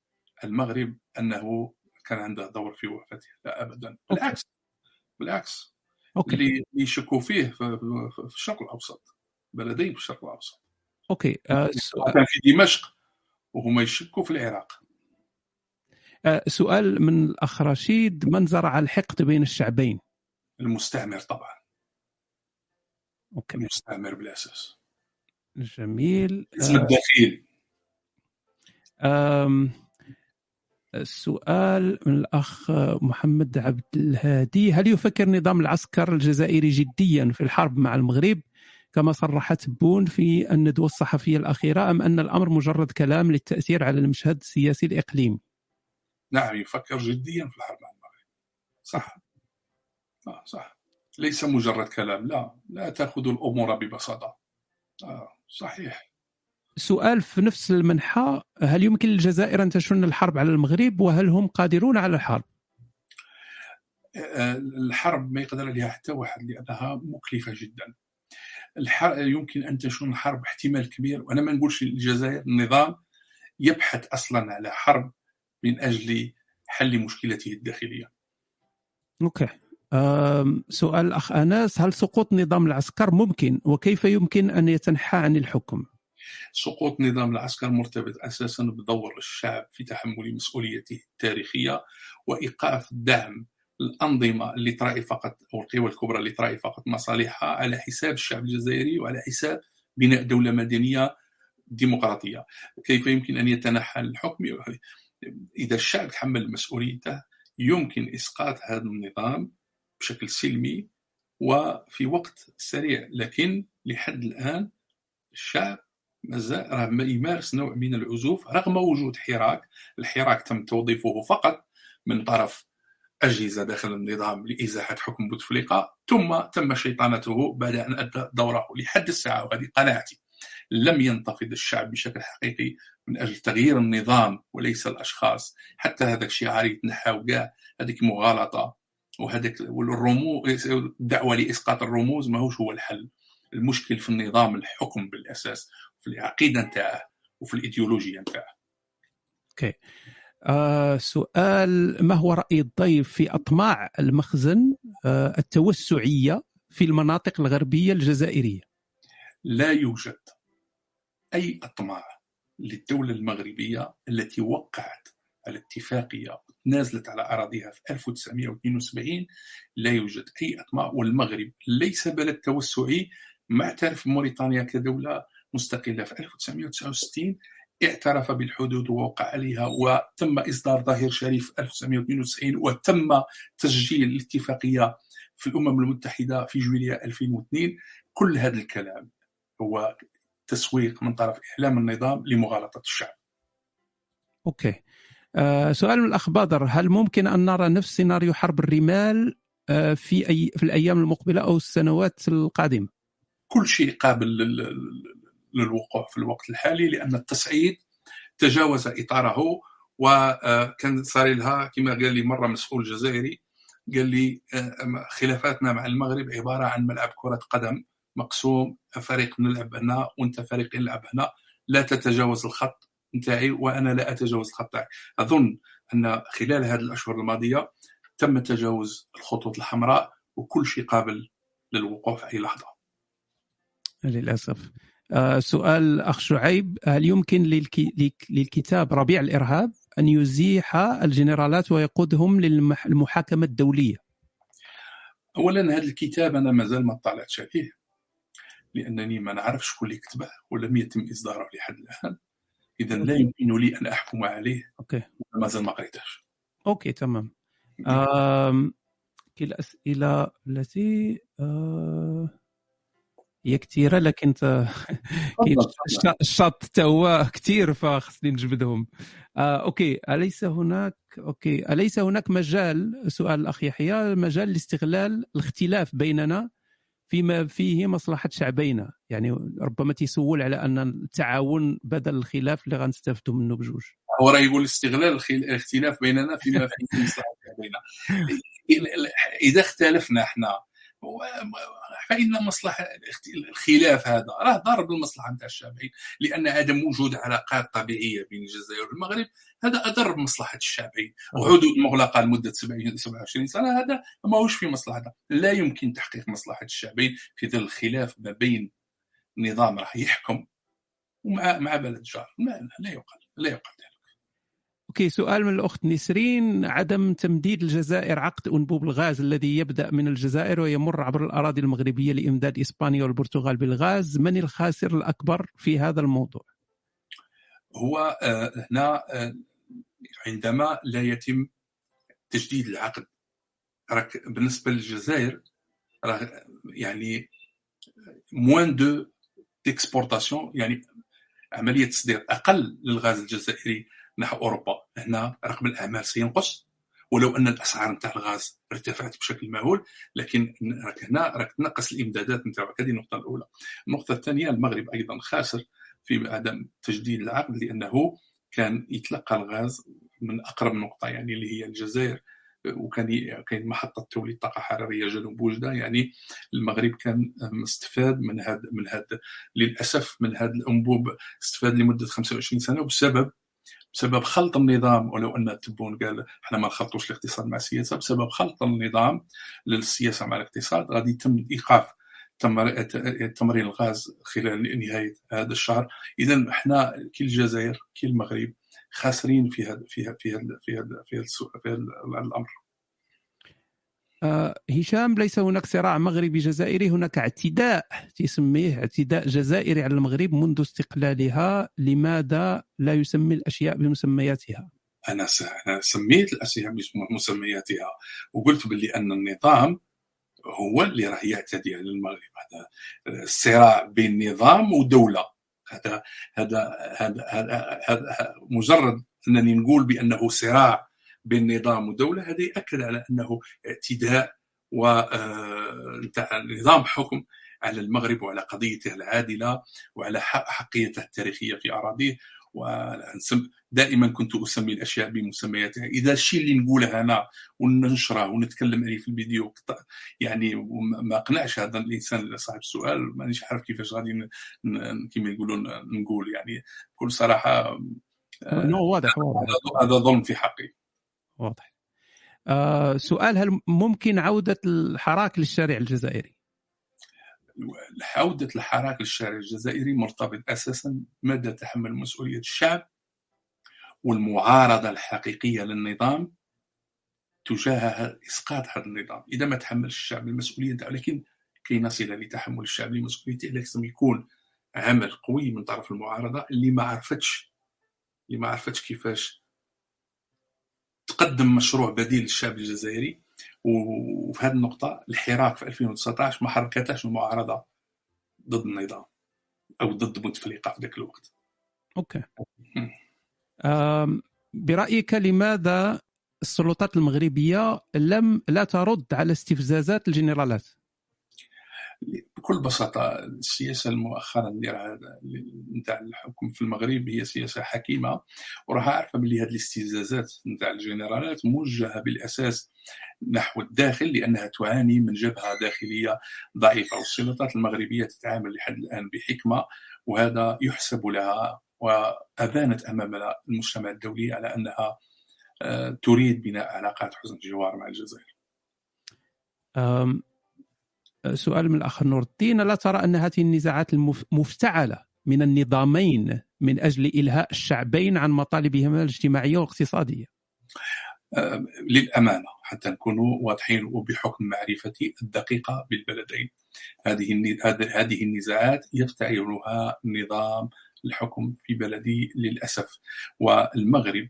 المغرب أنه كان عنده دور في وفاته. لا ابدا. بالعكس بالعكس. أوكي. اللي يشكوا فيه في, في الشرق الأوسط بلدين في الشرق الأوسط. okay. آه كان في دمشق وهم يشكوا في العراق. آه سؤال من الاخ رشيد من زرع الحقد بين الشعبين؟ المستعمر طبعا. okay. المستعمر بالأساس. جميل. اسم الدخيل السؤال من الأخ محمد عبد الهادي. هل يفكر نظام العسكر الجزائري جديا في الحرب مع المغرب كما صرحت بون في الندوة الصحفية الأخيرة أم أن الأمر مجرد كلام للتأثير على المشهد السياسي الإقليمي؟ نعم يفكر جديا في الحرب مع المغرب. صح. آه صح ليس مجرد كلام لا لا تأخذ الأمور ببساطة آه صحيح سؤال في نفس المنحى هل يمكن للجزائر أن تشن الحرب على المغرب وهل هم قادرون على الحرب؟ آه، الحرب ما يقدر عليها حتى واحد لأنها مكلفة جدا. الحرب يمكن أن تشن حرب احتمال كبير وأنا ما نقولش الجزائر النظام يبحث أصلا على حرب من أجل حل مشكلته الداخلية. okay. سؤال الاخ انس هل سقوط نظام العسكر ممكن؟ وكيف يمكن أن يتنحى عن الحكم؟ سقوط نظام العسكر مرتبط أساسا بدور الشعب في تحمل مسؤوليته التاريخية وإيقاف الدعم الأنظمة اللي تراعي فقط أو القوى الكبرى اللي تراعي فقط مصالحها على حساب الشعب الجزائري وعلى حساب بناء دولة مدنية ديمقراطية. كيف يمكن أن يتنحى الحكم؟ إذا الشعب تحمل مسؤوليته يمكن إسقاط هذا النظام بشكل سلمي وفي وقت سريع. لكن لحد الآن الشعب مازال راه يمارس نوع من العزوف رغم وجود حراك. الحراك تم توظيفه فقط من طرف أجهزة داخل النظام لإزاحة حكم بوتفليقة ثم تم شيطانته بعد أن أدى دوره لحد الساعة وهذه قناعتي. لم ينتفض الشعب بشكل حقيقي من أجل تغيير النظام وليس الأشخاص. حتى هذاك الشعار يتنحى كاع هذيك مغالطة وهذاك والرموز الدعوة لإسقاط الرموز ماهوش هو الحل المشكل في النظام الحكم بالأساس في العقيدة نتاعه وفي الايديولوجيا نتاعه. okay. آه سؤال ما هو رأي الضيف في أطماع المخزن آه التوسعية في المناطق الغربية الجزائرية؟ لا يوجد أي أطماع للدولة المغربية التي وقعت الاتفاقية نازلت على أراضيها في 1972 لا يوجد أي أطماع والمغرب ليس بلد توسعي معترف موريتانيا كدولة مستقلة في 1969 اعترف بالحدود ووقع عليها وتم إصدار ظاهر شريف في 1992 وتم تسجيل الاتفاقية في الأمم المتحدة في جويلية 2002 كل هذا الكلام هو تسويق من طرف إعلام النظام لمغالطة الشعب. أوكي. سؤال من الأخ بدر هل ممكن أن نرى نفس سيناريو حرب الرمال آه في أي في الأيام المقبلة أو السنوات القادمة؟ كل شيء قابل للوقوع في الوقت الحالي لأن التصعيد تجاوز إطاره وكان صار لها كما قال لي مرة مسؤول جزائري قال لي آه، خلافاتنا مع المغرب عبارة عن ملعب كرة قدم مقسوم فريق نلعب هنا وأنت فريق يلعب هنا لا تتجاوز الخط نتاعي وأنا لا أتجاوز الخط تاعي أظن أن خلال هذه الأشهر الماضية تم تجاوز الخطوط الحمراء وكل شيء قابل للوقوع في أي لحظة. للأسف. آه، سؤال أخ شعيب هل يمكن للكتاب ربيع الإرهاب أن يزيح الجنرالات ويقودهم للمحاكمة الدولية؟ أولا هذا الكتاب أنا مازال ما اطلعتش عليه لأنني ما نعرف شكون اللي كتبه ولم يتم إصداره لحد الآن. إذا لا يمكن لي أن أحكم عليه okay. مازال ما قريتهش okay تمام. آم... الأسئلة التي آه... هي كثيرة لكن الشاط حتى هو كثير فخصني نجبدهم. آه، okay أليس هناك okay أليس هناك مجال سؤال الاخ يحيى مجال لاستغلال الاختلاف بيننا فيما فيه مصلحة شعبينا. يعني ربما تيسول على أن التعاون بدل الخلاف اللي غنستافدوا منه بجوج. هو راه يقول استغلال الاختلاف بيننا فيما فيه مصلحة شعبينا. [LAUGHS] إذا اختلفنا إحنا فإن مصلحة الخلاف هذا راه ضار بالمصلحة نتاع الشعبين لأن عدم وجود علاقات طبيعية بين الجزائر والمغرب هذا أضر بمصلحة الشعبين. وحدود مغلقة لمدة 27 سنة هذا ماهوش في مصلحه لا يمكن تحقيق مصلحة الشعبين في ظل الخلاف ما بين نظام راح يحكم ومع مع بلد جار. لا يقال لا يقال أوكي سؤال من الأخت نسرين عدم تمديد الجزائر عقد أنبوب الغاز الذي يبدأ من الجزائر ويمر عبر الأراضي المغربية لإمداد إسبانيا والبرتغال بالغاز من الخاسر الأكبر في هذا الموضوع؟ هو آه، هنا آه، عندما لا يتم تجديد العقد راك بالنسبة للجزائر راه يعني moins de d'exportation يعني عملية تصدير أقل للغاز الجزائري نحو أوروبا هنا رقم الأعمال سينقص. ولو أن الأسعار نتاع الغاز ارتفعت بشكل مهول لكن راك هنا راك تنقص الإمدادات نتاعك هذه النقطة الأولى. النقطة الثانية المغرب أيضا خاسر في عدم تجديد العقد لأنه كان يتلقى الغاز من أقرب نقطة يعني اللي هي الجزائر وكان كاين محطة توليد طاقه حراريه جنوب وجده يعني المغرب كان مستفاد من هذا من هذا للأسف من هذا الأنبوب استفاد لمدة 25 سنة وبسبب بسبب خلط النظام ولو أن تبون قال إحنا ما نخلطوش الاقتصاد مع السياسة بسبب خلط النظام للسياسة مع الاقتصاد غادي يتم إيقاف تمرين الغاز خلال نهاية هذا الشهر. اذا إحنا كل الجزائر كل المغرب خاسرين في هذا في هذا في هذا في هذا الأمر. هشام ليس هناك صراع مغربي جزائري هناك اعتداء تسميه اعتداء جزائري على المغرب منذ استقلالها. لماذا لا يسمي الأشياء بمسمياتها؟ أنا أنا سميت الأشياء بمسمياتها وقلت باللي أن النظام هو اللي راه يعتدي على المغرب. هذا الصراع بين نظام ودولة. هذا هذا هذا هذا مجرد أنني نقول بأنه صراع بين نظام ودوله هذا ياكد على أنه اعتداء ونظام آه، حكم على المغرب وعلى قضيته العادلة وعلى حقيته التاريخية في أراضيه. دائما كنت أسمي الأشياء بمسمياتها. إذا الشيء اللي نقوله أنا وننشره ونتكلم عليه في الفيديو يعني ما قنعش هذا الإنسان صاحب السؤال. مانيش عارف كيفاش غادي كما يقولون نقول يعني. بكل صراحة آه، واضح واضح. هذا ظلم في حقي. واضح آه سؤال هل ممكن عودة الحراك للشارع الجزائري؟ عودة الحراك للشارع الجزائري مرتبط أساسا مدى تحمل مسؤولية الشعب والمعارضة الحقيقية للنظام تجاه إسقاط هذا النظام إذا ما تحمل الشعب المسؤولية لكن كي نصل لتحمل الشعب لمسؤوليته لازم يكون عمل قوي من طرف المعارضة اللي ما عرفتش اللي ما عرفتش كيفاش تقدم مشروع بديل للشعب الجزائري وفي هذه النقطة الحراك في 2019 ما حركتش المعارضة ضد النظام أو ضد بوتفليقة في ذاك الوقت. أوكي. برأيك لماذا السلطات المغربية لم لا ترد على استفزازات الجنرالات؟ بكل بساطة السياسة المؤخرا نديرها نتاع الحكم في المغرب هي سياسة حكيمة وراها عارفه بلي هذه الاستفزازات نتاع الجنرالات موجهة بالأساس نحو الداخل لأنها تعاني من جبهة داخلية ضعيفة والسلطات المغربية تتعامل لحد الآن بحكمة وهذا يحسب لها وابانت أمام المجتمع الدولي على أنها آه، تريد بناء علاقات حسن جوار مع الجزائر. سؤال من الاخ نور الدين لا ترى أن هذه النزاعات المفتعله من النظامين من أجل إلهاء الشعبين عن مطالبهما الاجتماعية والاقتصادية؟ للأمانة حتى نكونوا واضحين وبحكم معرفتي الدقيقة بالبلدين. هذه هذه النزاعات يفتعلها نظام الحكم في بلدي للأسف. والمغرب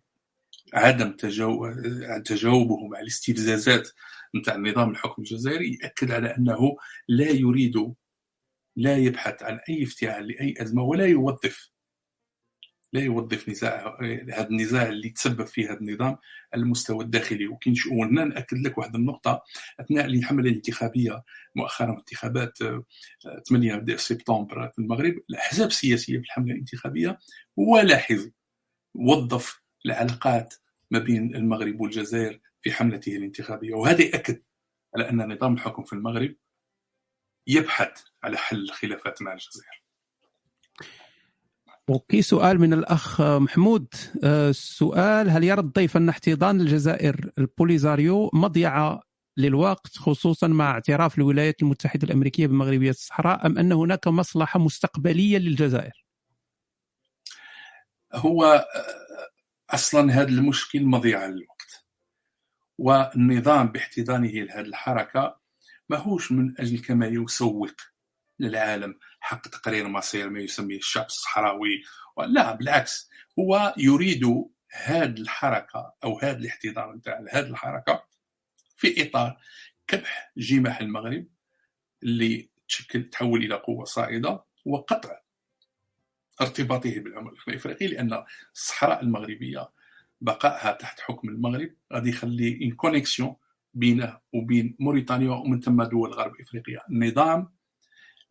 عدم تجاوبه مع الاستفزازات نتاع النظام الحكم الجزائري يأكد على أنه لا يريد لا يبحث عن أي افتعال لأي أزمة ولا يوظف لا يوظف نزاع هذا النزاع اللي تسبب فيه هذا النظام على المستوى الداخلي. وكاين وهنا نأكد لك واحد النقطة. أثناء الحملة الانتخابية مؤخرا انتخابات 8 آه، سبتمبر في المغرب الأحزاب السياسية في الحملة الانتخابية ولا حزب وظف العلاقات ما بين المغرب والجزائر في حملته الانتخابية. وهذا يأكد على أن نظام الحكم في المغرب يبحث على حل الخلافات مع الجزائر. أوكي سؤال من الأخ محمود. السؤال آه، هل يرى الضيف ان احتضان الجزائر البوليزاريو مضيعة للوقت خصوصا مع اعتراف الولايات المتحدة الأمريكية بمغربية الصحراء أم ان هناك مصلحة مستقبلية للجزائر؟ هو آه، أصلا هذا المشكل مضيعة للوقت. والنظام باحتضانه لهذه الحركة ماهوش من أجل كما يسوق للعالم حق تقرير مصير ما يسميه الشعب الصحراوي. لا بالعكس هو يريد هذه الحركة أو هذا الاحتضان نتاع هذه الحركة في إطار كبح جماح المغرب اللي تشكل تحول إلى قوة صاعدة وقطع ارتباطه بالعمل الإفريقي لأن الصحراء المغربية بقائها تحت حكم المغرب. غادي يخلي ان كونيكسيون بينه وبين موريتانيا ومن ثم دول غرب إفريقيا. النظام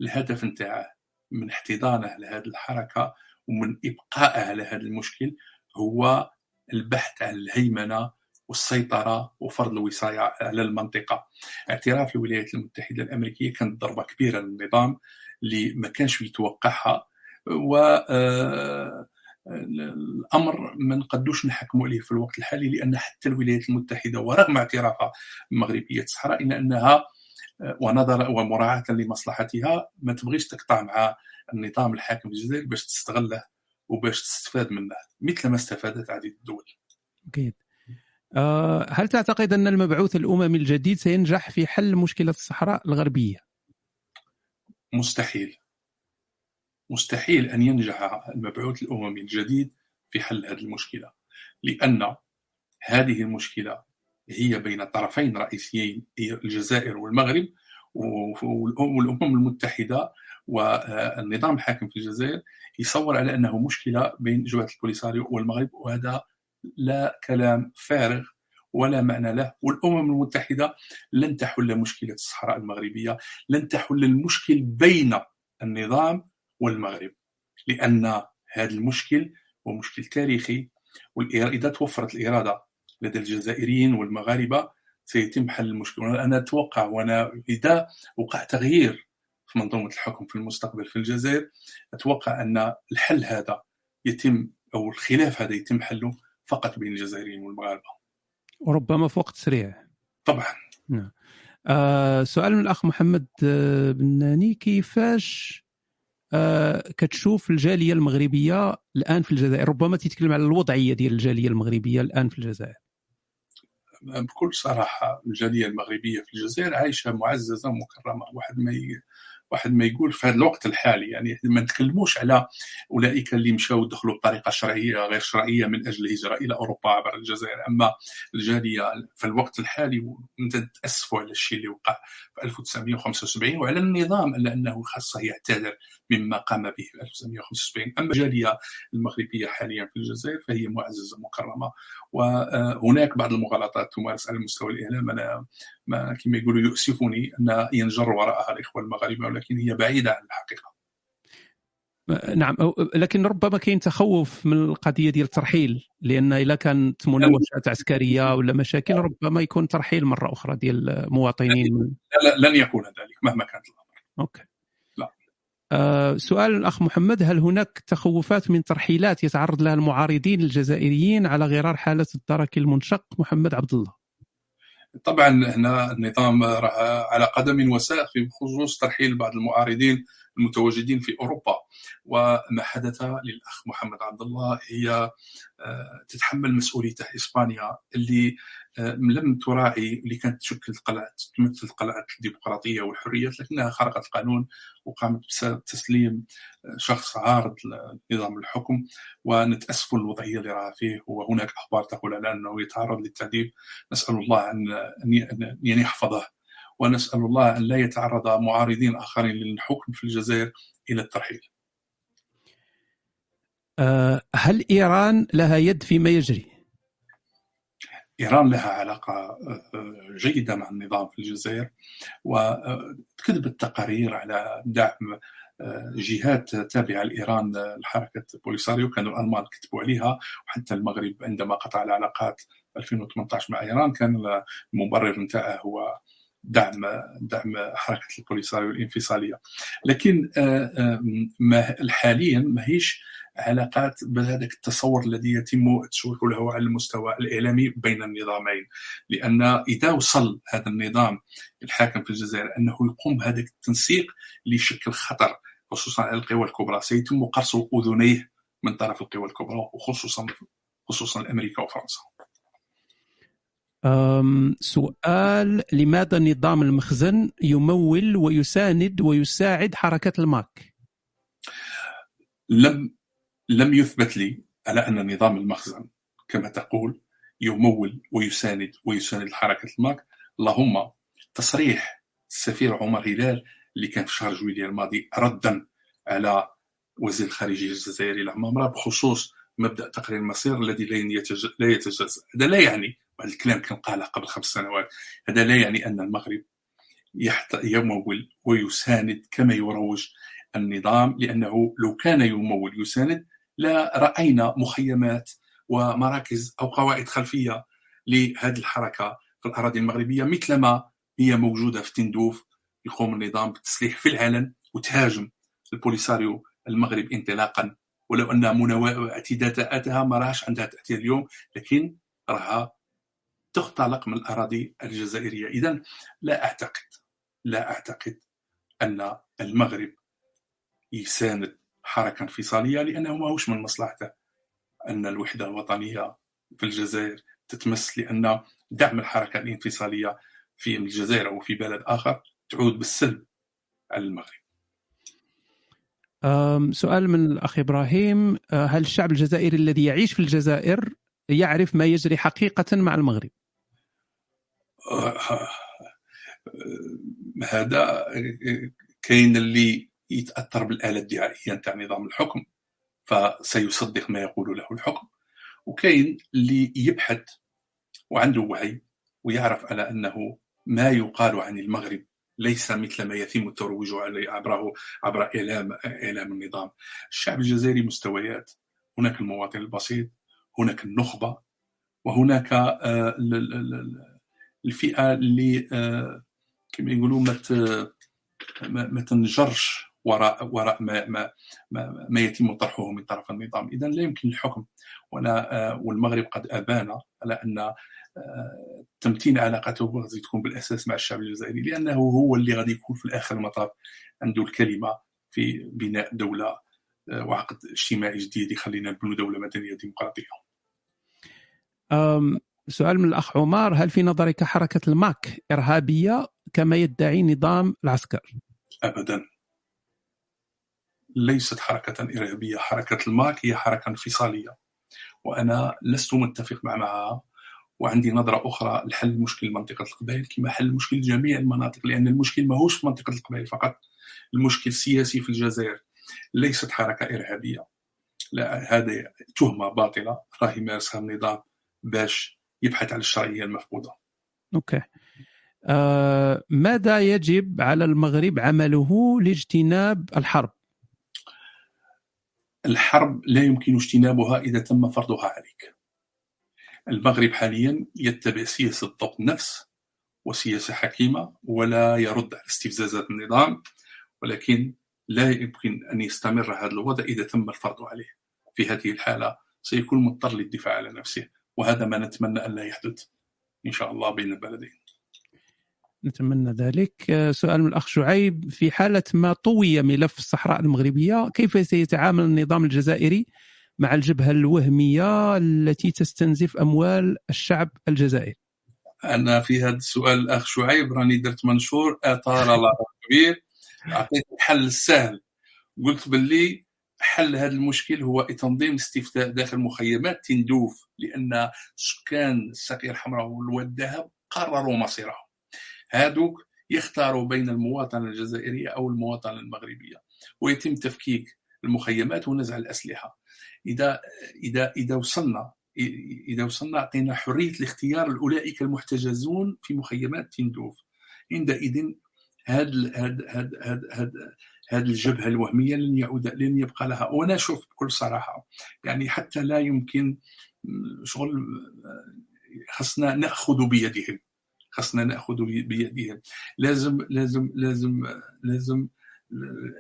الهدف نتاعه من احتضانه لهذه الحركة ومن إبقائه على هذا المشكل هو البحث عن الهيمنة والسيطرة وفرض الوصاية على المنطقة. اعتراف الولايات المتحدة الأمريكية كانت ضربة كبيرة للنظام اللي ما كانش يتوقعها. و آه، الأمر ما نقدوش نحكموا عليه في الوقت الحالي لأن حتى الولايات المتحدة ورغم اعترافها بمغربيه الصحراء الا أنها ونظرا ومراعاة لمصلحتها ما تبغيش تقطع مع النظام الحاكم في الجزائر باش تستغله وباش تستفاد منه مثل ما استفادت عديد الدول. أكيد. أه هل تعتقد أن المبعوث الأممي الجديد سينجح في حل مشكلة الصحراء الغربية؟ مستحيل. مستحيل أن ينجح المبعوث الأممي الجديد في حل هذه المشكلة لأن هذه المشكلة هي بين طرفين رئيسيين الجزائر والمغرب والأمم المتحدة والنظام الحاكم في الجزائر يصور على أنه مشكلة بين جبهه البوليساريو والمغرب وهذا لا كلام فارغ ولا معنى له والأمم المتحدة لن تحل مشكلة الصحراء المغربية لن تحل المشكل بين النظام والمغرب لأن هذا المشكل هو مشكل تاريخي واذا توفرت الإرادة لدى الجزائريين والمغاربة سيتم حل المشكل. أنا أتوقع وأنا إذا وقع تغيير في منظومة الحكم في المستقبل في الجزائر أتوقع أن الحل هذا يتم أو الخلاف هذا يتم حله فقط بين الجزائريين والمغاربة. وربما في وقت سريع. طبعا. نعم. آه سؤال من الأخ محمد آه، بناني كيفاش كتشوف الجالية المغربية الآن في الجزائر. ربما تتكلم على الوضعية ديال الجالية المغربية الآن في الجزائر. بكل صراحة الجالية المغربية في الجزائر عايشة معززة مكرمة واحد ما واحد ما يقول في هذا الوقت الحالي يعني ما نتكلموش على أولئك اللي مشاو دخلوا بطريقة شرعية غير شرعية من أجل الهجرة إلى أوروبا عبر الجزائر. أما الجالية في الوقت الحالي تأسفوا على الشيء اللي وقع في 1975 وعلى النظام على انه خاصة يعتذر مما قام به في 1975 أما الجالية المغربية حاليا في الجزائر فهي معززة مكرمة وهناك بعض المغالطات تمارس على مستوى الإعلام. أنا كما يقولوا يؤسفني أن ينجر وراءها الإخوة المغاربة ولكن هي بعيدة عن الحقيقة. نعم لكن ربما كاين تخوف من القضية ديال الترحيل لأن اذا كانت مناوشات عسكرية ولا مشاكل ربما يكون ترحيل مرة أخرى ديال المواطنين لا لن يكون ذلك مهما كانت الأمر. أوكي. لا. آه سؤال الأخ محمد هل هناك تخوفات من ترحيلات يتعرض لها المعارضين الجزائريين على غرار حالة الدرك المنشق؟ محمد عبد الله. طبعا هنا النظام راه على قدم وساق في خصوص ترحيل بعض المعارضين المتواجدين في أوروبا. وما حدث للأخ محمد عبد الله هي آه، تتحمل مسؤوليته إسبانيا اللي لم تراعي اللي كانت تشكل قلعه تمثل قلعه الديمقراطية والحريات لكنها خرقت القانون وقامت بتسليم آه، شخص عارض لنظام الحكم ونتاسف الوضعية اللي راه فيه وهناك أخبار تقول على أنه يتعرض للتعذيب نسأل الله أن أن يحفظه ونسأل الله أن لا يتعرض معارضين آخرين للحكم في الجزائر إلى الترحيل. آه، هل إيران لها يد فيما يجري؟ إيران لها علاقة آه، جيدة مع النظام في الجزائر وكذبت تقارير على دعم جهات تابعة لإيران لحركة بوليساريو كانوا الألمان كتبوا عليها وحتى المغرب عندما قطع العلاقات 2018 مع إيران كان المبرر نتاعه هو دعم دعم حركة البوليساريو الانفصالية. لكن ما حاليا ماهيش علاقات بهذاك التصور الذي يتم التشويق له على المستوى الإعلامي بين النظامين لأن إذا وصل هذا النظام الحاكم في الجزائر أنه يقوم بهذا التنسيق ليشكل خطر خصوصا على القوى الكبرى سيتم قرص أذنيه من طرف القوى الكبرى وخصوصا خصوصا أمريكا وفرنسا. سؤال لماذا نظام المخزن يمول ويساند ويساعد حركة الماك؟ لم لم يثبت لي على أن نظام المخزن كما تقول يمول ويساند ويساند حركة الماك. اللهم تصريح السفير عمر هلال اللي كان في شهر جويلية الماضي ردا على وزير الخارجية الجزائري العمامرة بخصوص مبدأ تقرير المصير الذي لا يتجزأ. هذا لا يعني الكلام كان قاله قبل خمس سنوات. هذا لا يعني أن المغرب يمول ويساند كما يروج النظام لأنه لو كان يمول يساند لا رأينا مخيمات ومراكز أو قواعد خلفية لهذه الحركة في الأراضي المغربية مثلما هي موجودة في تندوف يقوم النظام بالتسليح في العلن وتهاجم البوليساريو المغرب انطلاقا. ولو أن اعتداءاتها ما راهش عندها تأثير اليوم لكن راها تختلق من الأراضي الجزائرية. اذا لا أعتقد لا أعتقد أن المغرب يساند حركه انفصاليه لأنه ماهوش من مصلحته؟ أن الوحدة الوطنية في الجزائر تتمس لأن دعم الحركة الانفصالية في الجزائر أو في بلد آخر تعود بالسلب على المغرب. سؤال من الأخ إبراهيم. أه، هل الشعب الجزائري الذي يعيش في الجزائر يعرف ما يجري حقيقة مع المغرب؟ أه، هذا كاين اللي يتأثر بالآلة الدعائية نتاع نظام الحكم فسيصدق ما يقول له الحكم وكاين اللي يبحث وعنده وعي ويعرف على أنه ما يقال عن المغرب ليس مثل ما يتم الترويج عليه عبره عبر إعلام إعلام النظام. الشعب الجزائري مستويات، هناك المواطن البسيط، هناك النخبة، وهناك آه، الفئة اللي آه، كما يقولوا ما ما تنجرش وراء وراء ما ما ما, ما يتم طرحه من طرف النظام، اذا لا يمكن الحكم ولا آه، والمغرب قد أبان على أن تمتين علاقته غادي تكون بالأساس مع الشعب الجزائري لأنه هو اللي غادي يكون في الآخر المطاف عنده الكلمة في بناء دولة آه، وعقد اجتماعي جديد يخلينا نبنوا دولة مدنية ديمقراطية. سؤال من الأخ عمر هل في نظرك حركة الماك إرهابية كما يدعي نظام العسكر؟ ابدا ليست حركة إرهابية، حركة الماك هي حركة انفصالية وأنا لست متفق معها وعندي نظرة أخرى لحل مشكل منطقة القبائل كما حل مشكل جميع المناطق لأن المشكل ماهوش في منطقة القبائل فقط المشكل سياسي في الجزائر ليست حركة إرهابية. لا هذه تهمة باطلة راه يمارسها النظام باش يبحث عن الشرعية المفقودة. أوكي. آه ماذا يجب على المغرب عمله لاجتناب الحرب؟ الحرب لا يمكن اجتنابها إذا تم فرضها عليك. المغرب حاليا يتبع سياسة ضبط النفس وسياسة حكيمة ولا يرد على استفزازات النظام ولكن لا يمكن أن يستمر هذا الوضع إذا تم الفرض عليه. في هذه الحالة سيكون مضطر للدفاع على نفسه وهذا ما نتمنى أن لا يحدث إن شاء الله بين البلدين. نتمنى ذلك. سؤال من الأخ شعيب. في حالة ما طوي ملف الصحراء المغربية كيف سيتعامل النظام الجزائري مع الجبهة الوهمية التي تستنزف أموال الشعب الجزائري؟ أنا في هذا السؤال الأخ شعيب راني درت منشور أثار الله كبير. أعطيت الحل السهل قلت باللي حل هذا المشكل هو تنظيم الاستفتاء داخل مخيمات تندوف لأن سكان الساقية الحمراء والواد الذهب قرروا مصيرهم. هادوك يختاروا بين المواطنة الجزائرية أو المواطنة المغربية ويتم تفكيك المخيمات ونزع الأسلحة. إذا إذا إذا وصلنا إذا وصلنا أعطينا حرية الاختيار لاولئك المحتجزون في مخيمات تندوف. عندئذ هذا هذا هذا هذا هذه الجبهة الوهمية لن يعود لن يبقى لها. وأنا أشوف بكل صراحة يعني حتى لا يمكن شغل خصنا نأخذ بيدهم خصنا نأخذ بيدهم لازم لازم لازم لازم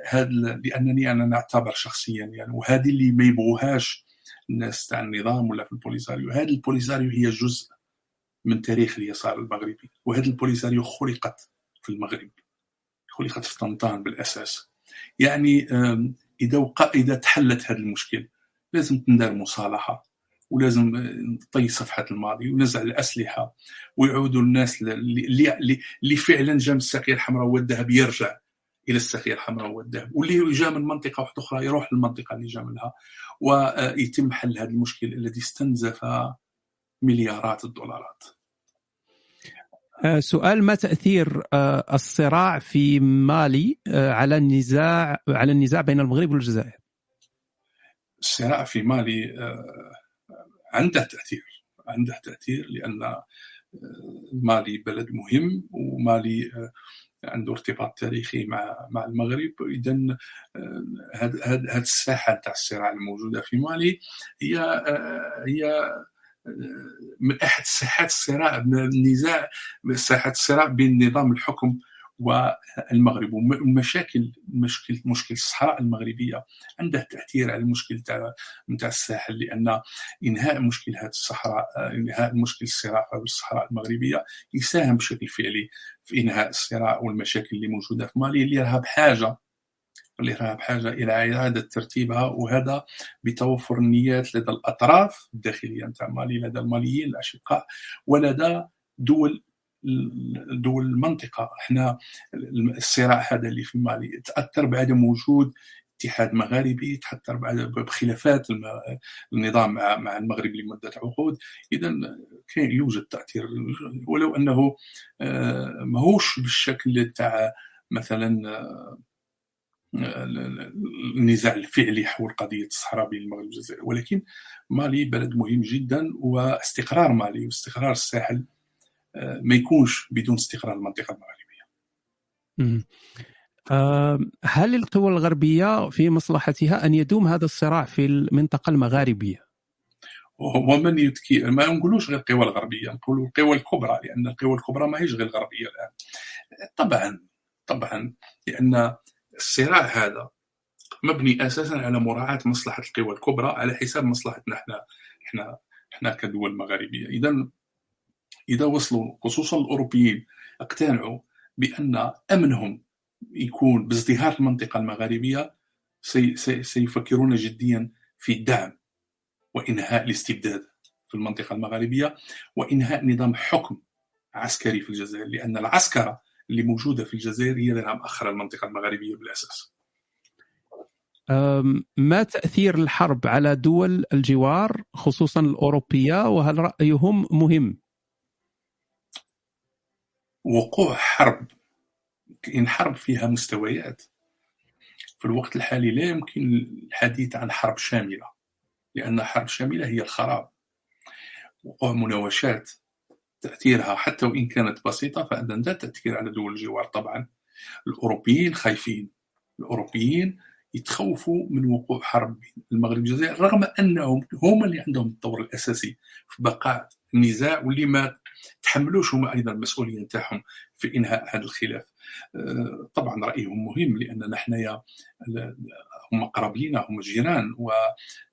هذا لأنني أنا نعتبر شخصيا يعني وهذه اللي ما يبغوهاش الناس تاع النظام ولا في البوليساريو. هذا البوليساريو هي جزء من تاريخ اليسار المغربي وهذا البوليساريو خلقت في المغرب خلقت في طنطان بالأساس. يعني إذا وقع إذا تحلت هذا المشكل لازم تندار مصالحة. ولازم نطي صفحة الماضي ونزع الأسلحة ويعودوا الناس اللي, اللي فعلا جا من الساقيه الحمراء والذهب يرجع إلى الساقيه الحمراء والذهب واللي جاء من منطقة واحدة أخرى يروح للمنطقة اللي جا منها ويتم حل هذا المشكل الذي استنزف مليارات الدولارات آه، سؤال ما تأثير آه، الصراع في مالي آه، على النزاع على النزاع بين المغرب والجزائر؟ الصراع في مالي عنده تأثير عنده تأثير لأن مالي بلد مهم ومالي عنده ارتباط تاريخي مع مع المغرب. اذا هذه الساحة تاع الصراع الموجودة في مالي هي هي من أحد ساحات الصراع النزاع ساحات الصراع بين نظام الحكم والمغرب. والمشاكل مشكل مشكل الصحراء المغربية عندها تأثير على المشكل تاع نتاع الساحل لأن إنهاء مشكل هذه الصحراء إنهاء مشكل الصراع في الصحراء المغربية يساهم بشكل فعلي في إنهاء الصراع والمشاكل اللي موجودة في مالي اللي راها بحاجة الإرهاب بحاجة إلى إعادة ترتيبها وهذا بتوفر النيات لدى الأطراف الداخلية نتاع مالي لدى الماليين الأشقاء ولدى دول دول المنطقة. إحنا الصراع هذا اللي في مالي تأثر بعدم وجود اتحاد مغاربي تأثر بخلافات النظام مع المغرب لمدة عقود. إذا كاين يوجد تأثير. ولو أنه آه، ماهوش بالشكل تاع مثلا آه، النزاع الفعلي حول قضية الصحراء بين المغرب والجزائر. ولكن مالي بلد مهم جدا واستقرار مالي واستقرار الساحل ما يكونش بدون استقرار المنطقة المغربية. هل القوى الغربية في مصلحتها أن يدوم هذا الصراع في المنطقة المغاربية؟ ومن يتكي ما نقولوش غير القوى الغربية نقولوا القوى الكبرى لأن القوى الكبرى ماهيش غير الغربيه الآن طبعا طبعا لأن الصراع هذا مبني أساسا على مراعاة مصلحة القوى الكبرى على حساب مصلحتنا إحنا إحنا إحنا كدول مغاربية اذا إذا وصلوا خصوصا الأوروبيين اقتنعوا بأن أمنهم يكون بازدهار المنطقة المغاربية سي سي سيفكرون جديا في الدعم وإنهاء الاستبداد في المنطقة المغاربية وإنهاء نظام حكم عسكري في الجزائر لأن العسكره اللي موجودة في الجزائر هي اللي مأخرة المنطقة المغاربية بالأساس. ما تأثير الحرب على دول الجوار خصوصا الأوروبية وهل رأيهم مهم؟ وقوع حرب إن حرب فيها مستويات. في الوقت الحالي لا يمكن الحديث عن حرب شاملة لأن حرب شاملة هي الخراب. وقوع مناوشات تأثيرها حتى وإن كانت بسيطة فان ذات تأثير على دول الجوار طبعا. الأوروبيين خايفين. الأوروبيين يتخوفوا من وقوع حرب المغرب والجزائر رغم أنهم هم اللي عندهم الدور الأساسي في بقاء النزاع واللي ما تحملوش هما أيضا المسؤولية نتاعهم في إنهاء هذا الخلاف آه، طبعا رأيهم مهم لاننا حنايا هم قراب لنا هم جيران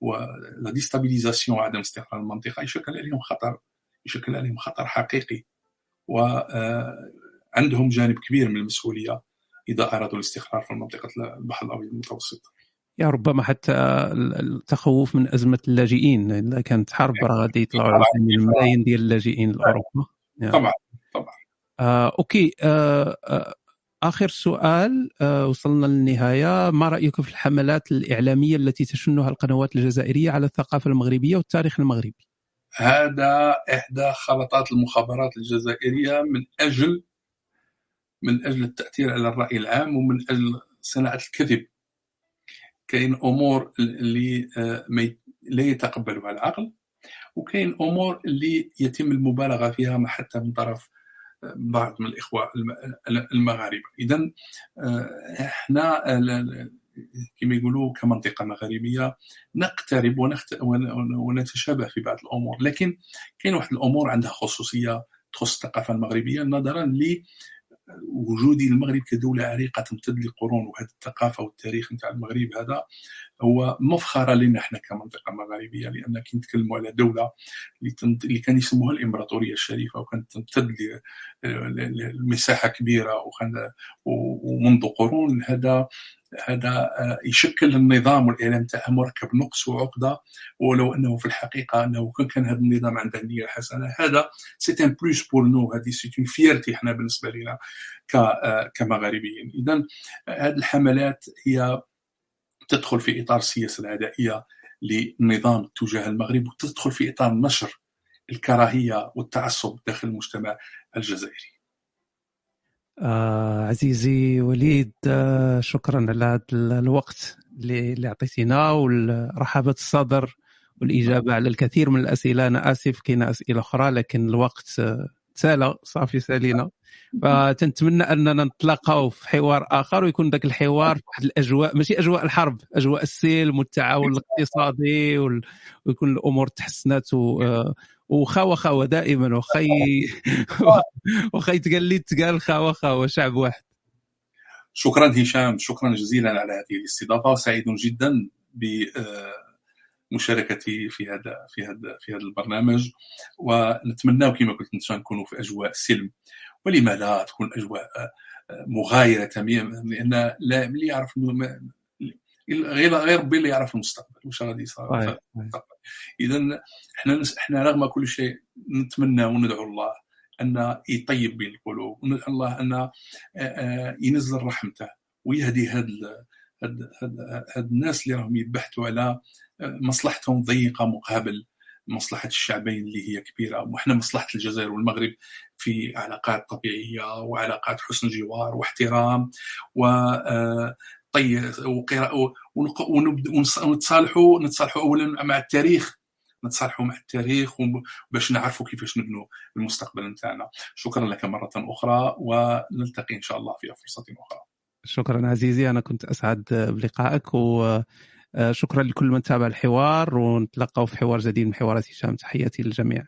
و لا ديستابيليزاسيون وعدم استقرار المنطقة يشكل عليهم خطر يشكل عليهم خطر حقيقي وعندهم آه، جانب كبير من المسؤولية إذا أرادوا الاستقرار في منطقة البحر الأبيض المتوسط. يا ربما حتى التخوف من أزمة اللاجئين. إذا كانت حرب راه غادي يطلعوا الملايين ديال اللاجئين لأوروبا. طبعا طبعا. آه، أوكي. آه، آه، آخر سؤال. آه، وصلنا للنهاية. ما رأيك في الحملات الإعلامية التي تشنها القنوات الجزائرية على الثقافة المغربية والتاريخ المغربي؟ هذا إحدى خلطات المخابرات الجزائرية من أجل من أجل التأثير على الرأي العام ومن أجل صناعة الكذب. كاين أمور اللي آه، لا يتقبلها العقل وكاين أمور اللي يتم المبالغة فيها حتى من طرف بعض من الإخوة المغاربة. إذا إحنا كما يقولوا كمنطقة مغاربية نقترب ونتشابه في بعض الأمور. لكن كاين واحد الأمور عندها خصوصية تخص الثقافة المغربية نظرا ل وجود المغرب كدولة عريقة تمتد لقرون وهذه الثقافة والتاريخ نتاع المغرب هذا هو مفخرة لنا إحنا كمنطقة مغاربيه لأن كي نتكلموا على دولة اللي كان يسموها الإمبراطورية الشريفة وكانت تمتد لمساحه كبيرة ومنذ قرون هذا هذا آه، يشكل النظام والإعلام تاعها مركب نقص وعقدة ولو أنه في الحقيقة أنه كان هذا النظام عنده النية الحسنة. هذا c'est un plus pour nous هذه c'est une fierté إحنا بالنسبة لنا آه، كمغاربيين. اذا هذه الحملات هي تدخل في إطار السياسة العدائية للنظام تجاه المغرب وتدخل في إطار نشر الكراهية والتعصب داخل المجتمع الجزائري. آه عزيزي وليد آه شكرا على هذا الوقت اللي, عطيتينا ورحابه الصدر والإجابة على الكثير من الأسئلة. أنا آسف كاين اسئله أخرى لكن الوقت آه، سال صافي سالينا. فتنتمنى أننا نتلاقاو في حوار آخر ويكون ذاك الحوار في واحد الأجواء ماشي أجواء الحرب أجواء السلم والتعاون الاقتصادي ويكون الأمور تحسنت و... آه، وخا خاوة دائما وخي [LAUGHS] وخي لي تقال خاوة خاوة شعب واحد. شكرا هشام شكرا جزيلا على هذه الاستضافة سعيد جدا بمشاركتي في هذا في هذا في هذا البرنامج. ونتمنى كما قلت نكونوا في أجواء سلم. ولما لا تكون أجواء مغايرة تماما لأن لا اللي يعرف غير غير ربي اللي يعرف المستقبل واش غادي يصير اذا إحنا إحنا رغم كل شيء نتمنى وندعو الله أن يطيب بين القلوب وندعو الله أن آه، آه، ينزل رحمته ويهدي هاد هاد هاد الناس اللي راهم يبحثوا على آه، مصلحتهم ضيقة مقابل مصلحة الشعبين اللي هي كبيرة. وحنا مصلحة الجزائر والمغرب في علاقات طبيعية وعلاقات حسن جوار واحترام و طي ونتصالحوا نتصالحوا اولا مع التاريخ. نتصالحوا مع التاريخ باش نعرفوا كيفاش نبنوا المستقبل نتاعنا. شكرا لك مرة أخرى ونلتقي إن شاء الله في فرصة أخرى. شكرا عزيزي أنا كنت أسعد بلقائك وشكرا لكل من تابع الحوار ونتلقاو في حوار جديد من حوارات هشام. تحياتي للجميع.